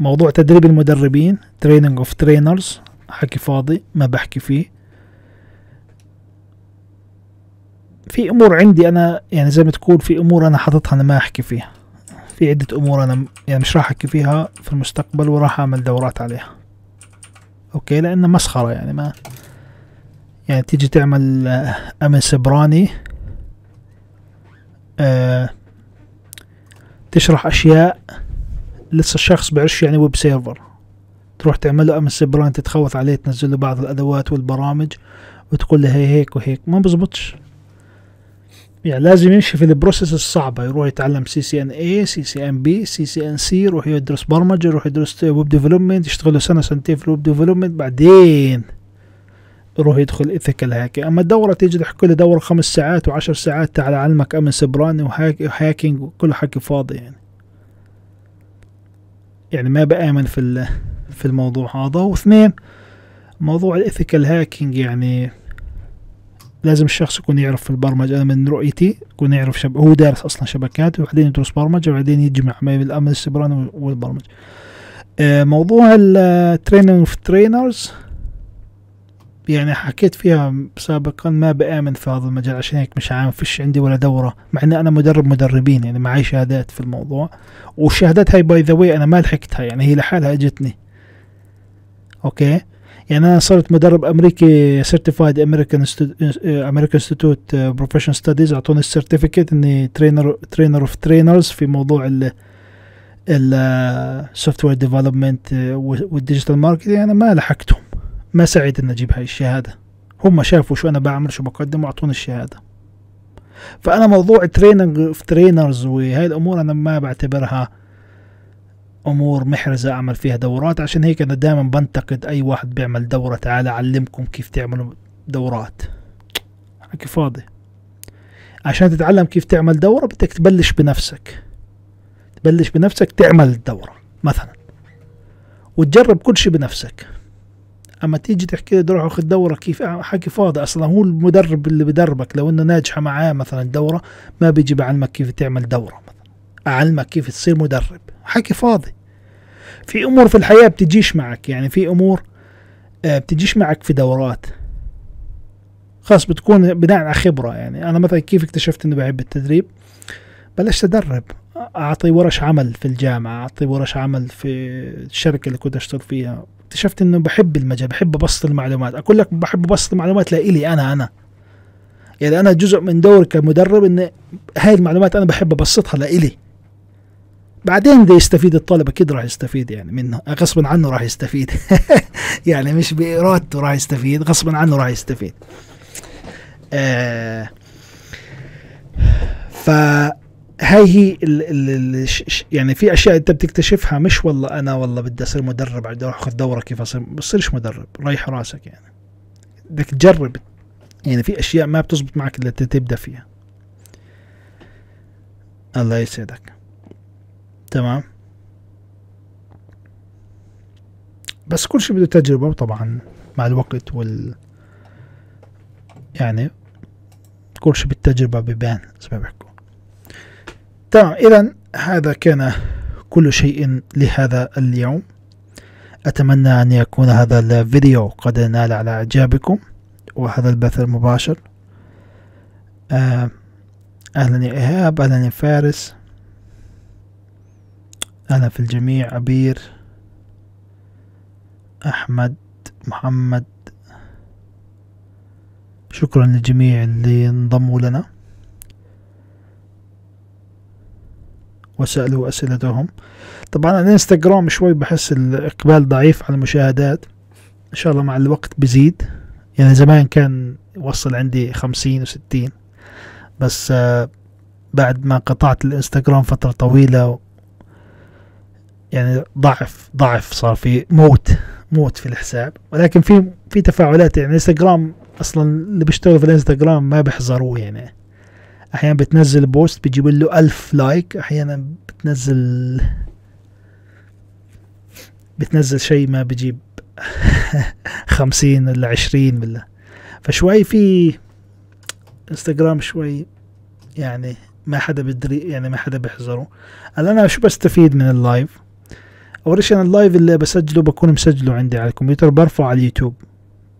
موضوع تدريب المدربين training of trainers حكي فاضي ما بحكي فيه. في أمور عندي أنا يعني زي ما تقول في أمور أنا حاططها أنا ما أحكي فيها. في عدة أمور أنا يعني مش راح أحكي فيها في المستقبل وراح أعمل دورات عليها. okay؟ لأنه مسخرة يعني ما يعني تيجي تعمل آه، أمن سبراني آه تشرح أشياء لسه الشخص بيعرفش يعني web server. تروح تعمل له امن سبراني تتخوف عليه تنزل له بعض الأدوات والبرامج وتقول له هي هيك وهيك. ما بزبطش. يعني لازم يمشي في ال process الصعبة. يروح يتعلم سي سي ان اي سي سي ان بي سي سي ان سي يروح يدرس برمجة يروح يدرس web development يشتغل له سنة سنتين في ال web development بعدين يروح يدخل ethical hacking أما الدورة تيجي تحكي لي دورة خمس ساعات وعشر ساعات تعال اعلمك أمن سبراني و hack و hacking وكل حكي فاضي يعني. يعني ما بآمن في في الموضوع هذا. واثنين موضوع ال ethical hacking يعني لازم الشخص يكون يعرف في البرمجة. أنا من رؤيتي يكون يعرف شب... هو دارس أصلا شبكات وبعدين يدرس برمجة وبعدين يجمع ما بين الأمن السيبراني والبرمجة. آه، موضوع ال training of trainers يعني حكيت فيها سابقا ما بآمن في هذا المجال عشان هيك مش عامل فيش عندي ولا دورة مع إني أنا مدرب مدربين يعني معي شهادات في الموضوع. والشهادات هاي by the way أنا ما لحقتها يعني هي لحالها إجتني. okay؟ يعني أنا صرت مدرب أمريكي certified American American Institute Professional Studies أعطوني ال certificate إني trainer trainer of trainers في موضوع ال software development وال digital marketing أنا ما لحقتهم. ما سعيت إني أجيب هاي الشهادة. هم شافوا شو أنا بعمل شو بقدم وأعطوني الشهادة. فأنا موضوع training of trainers وهاي الأمور أنا ما بعتبرها أمور محرزة أعمل فيها دورات عشان هيك أنا دائما بنتقد أي واحد بيعمل دورة تعال اعلمكم كيف تعملوا دورات. حكي فاضي؟ عشان تتعلم كيف تعمل دورة بدك تبلش بنفسك. تبلش بنفسك تعمل الدوره مثلا. وتجرب كل شيء بنفسك. أما تيجي تحكي لي روح اخذ دورة كيف حكي فاضي أصلا؟ هو المدرب اللي بدربك لو إنه ناجحة معاه مثلا دوره ما بيجي بعلمك كيف تعمل دورة مثلا. أعلمك كيف تصير مدرب. حكي فاضي. في أمور في الحياة بتجيش معك يعني في أمور آه، بتجيش معك في دورات. خاص بتكون بناء على خبرة يعني. أنا مثلا كيف اكتشفت إني بحب التدريب؟ بلشت أدرب. أعطي ورش عمل في الجامعة أعطي ورش عمل في الشركة اللي كنت أشتغل فيها. اكتشفت إنه بحب المجال بحب ابسط المعلومات. أقول لك بحب ابسط المعلومات لإلي أنا أنا. يعني أنا جزء من دوري كمدرب ان هاي المعلومات أنا بحب أبسطها لإلي. بعدين بده يستفيد الطالب أكيد راح يستفيد يعني منه. غصبا عنه راح يستفيد. يعني مش بإرادته راح يستفيد غصبا عنه راح يستفيد. آه فهاي هي ال ال يعني في أشياء أنت بتكتشفها مش والله أنا والله بدي أصير مدرب بعد أروح أخذ دورة كيف أصير بصيرش مدرب ريح راسك يعني. بدك تجرب يعني في أشياء ما بتزبط معك إلا تبدأ فيها. الله يسعدك. تمام؟ بس كل شيء بده تجربة طبعا مع الوقت وال يعني كل شيء بالتجربة بيبان زي ما بيحكوا تمام إذا هذا كان كل شيء لهذا اليوم. أتمنى أن يكون هذا الفيديو قد نال على إعجابكم وهذا البث المباشر. آه، أهلا يا إيهاب أهلا يا فارس. أهلا في الجميع أبير أحمد محمد. شكرا للجميع اللي انضموا لنا. وسألوا أسئلتهم. طبعا الانستغرام شوي بحس الإقبال ضعيف على المشاهدات. إن شاء الله مع الوقت بزيد. يعني زمان كان يوصل عندي خمسين وستين. بس آه بعد ما قطعت الإنستغرام فترة طويلة يعني ضعف ضعف صار في موت موت في الحساب. ولكن في في تفاعلات. يعني إنستغرام أصلا اللي بيشتغل في الإنستغرام ما بيحذروه يعني. أحيانا بتنزل post بيجيب له ألف like أحيانا بتنزل بتنزل شيء ما بيجيب خمسين ولا عشرين ولا. فشوي في إنستغرام شوي يعني ما حدا بدري يعني ما حدا بيحذره. هلا أنا شو بستفيد من ال live؟ أول شيء أنا ال live اللي بسجله بكون مسجله عندي على الكمبيوتر برفعه على اليوتيوب.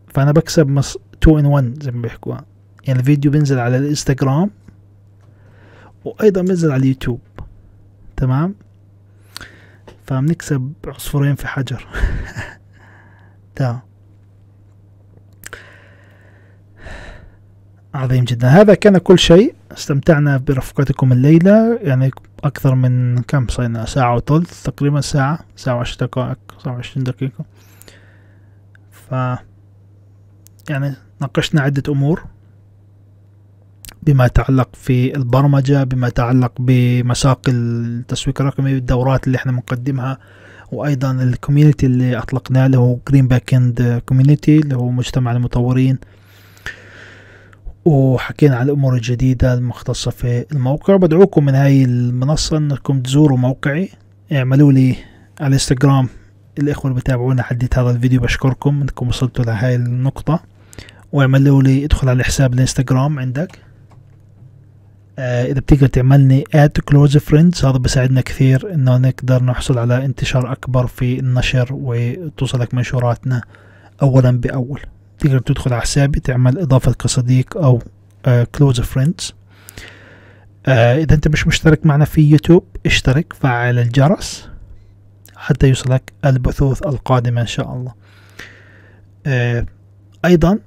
فأنا بكسب مص 2 ان 1 زي ما بيحكوها. يعني الفيديو بينزل على الإنستغرام. وأيضا بينزل على اليوتيوب. تمام؟ فبنكسب عصفورين في حجر. تمام. عظيم جدا. هذا كان كل شيء. استمتعنا برفقتكم الليلة. يعني أكثر من كم صينا؟ ساعة وثلث تقريبا ساعة. ساعة وعشر دقائق ساعة وعشرين دقيقة. ف يعني ناقشنا عدة أمور. بما يتعلق في البرمجة بما يتعلق بمساق التسويق الرقمي الدورات اللي إحنا بنقدمها وأيضا ال community اللي أطلقناه اللي هو جرين backend community اللي هو مجتمع المطورين. وحكينا على الأمور الجديدة المختصة في الموقع. بدعوكم من هاي المنصة أنكم تزوروا موقعي. اعملوا لي على الإنستغرام الإخوة اللي بتابعونا لحديت هذا الفيديو. بشكركم إنكم وصلتوا لهاي النقطة. واعملوا لي ادخل على حساب الإنستغرام عندك. إذا بتقدر تعملني add close friends هذا بيساعدنا كثير إنه نقدر نحصل على انتشار أكبر في النشر وتوصلك منشوراتنا اولا بأول. تقدر تدخل على حسابي تعمل إضافة كصديق أو close friends آه إذا أنت مش مشترك معنا في يوتيوب اشترك فعل الجرس حتى يوصلك البثوث القادمة إن شاء الله. آه أيضا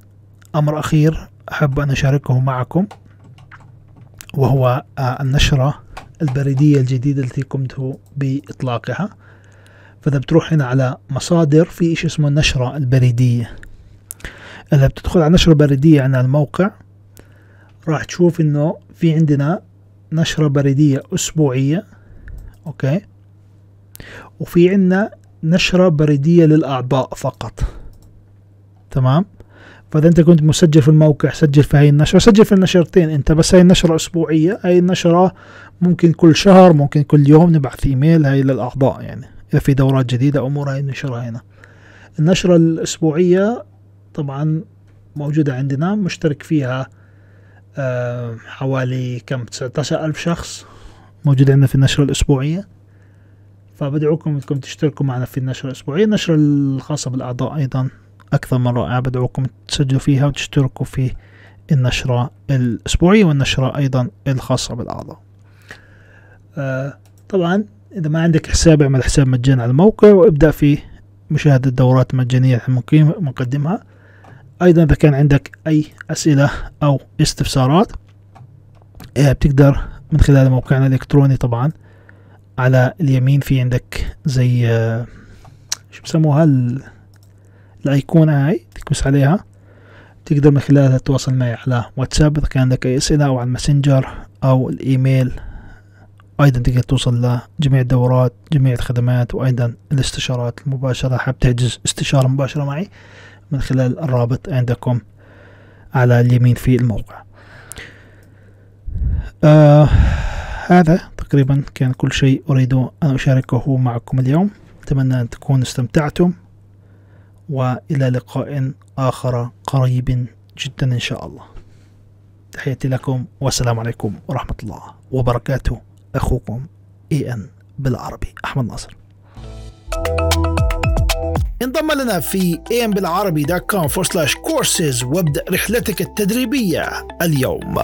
أمر أخير أحب أن أشاركه معكم. وهو آه النشرة البريدية الجديدة التي قمت بإطلاقها. فإذا بتروح هنا على مصادر في إشي اسمه النشرة البريدية. إذا بتدخل على نشرة بريدية عن الموقع راح تشوف إنه في عندنا نشرة بريدية أسبوعية okay؟ وفي عندنا نشرة بريدية للأعضاء فقط. تمام؟ فإذا أنت كنت مسجل في الموقع سجل في هاي النشرة. سجل في النشرتين أنت بس هاي النشرة أسبوعية. هاي النشرة ممكن كل شهر ممكن كل يوم نبعث إيميل. هاي للأعضاء يعني إذا في دورات جديدة امور هاي ننشرها هنا. النشرة الأسبوعية طبعا موجودة عندنا مشترك فيها آه حوالي كم؟ 19 ألف شخص موجود عندنا في النشرة الأسبوعية. فبدعوكم إنكم تشتركوا معنا في النشرة الأسبوعية. النشرة الخاصة بالأعضاء أيضا. أكثر من رائعة بدعوكم تسجلوا فيها وتشتركوا في النشرة الأسبوعية والنشرة أيضا الخاصة بالأعضاء. آه طبعا إذا ما عندك حساب اعمل حساب مجاني على الموقع وابدأ في مشاهدة دورات مجانية مقدمها. أيضا إذا كان عندك أي أسئلة أو استفسارات آه بتقدر من خلال موقعنا الإلكتروني طبعا على اليمين في عندك زي آه شو بسموها؟ الايقونة هاي تكبس عليها. تقدر من خلالها تتواصل معي على واتساب إذا كان عندك أي أسئلة أو على الماسنجر أو الإيميل. أيضا تقدر توصل لجميع الدورات جميع الخدمات وأيضا الاستشارات المباشرة. حاب تحجز استشارة مباشرة معي؟ من خلال الرابط عندكم على اليمين في الموقع. آه هذا تقريبا كان كل شيء أريد أن أشاركه معكم اليوم. أتمنى أن تكونوا استمتعتم. وإلى لقاء آخر قريب جدا إن شاء الله. تحياتي لكم والسلام عليكم ورحمة الله وبركاته. أخوكم اي ان بالعربي أحمد ناصر. انضم لنا في ambilعربي.com forward slash courses وابدأ رحلتك التدريبية اليوم.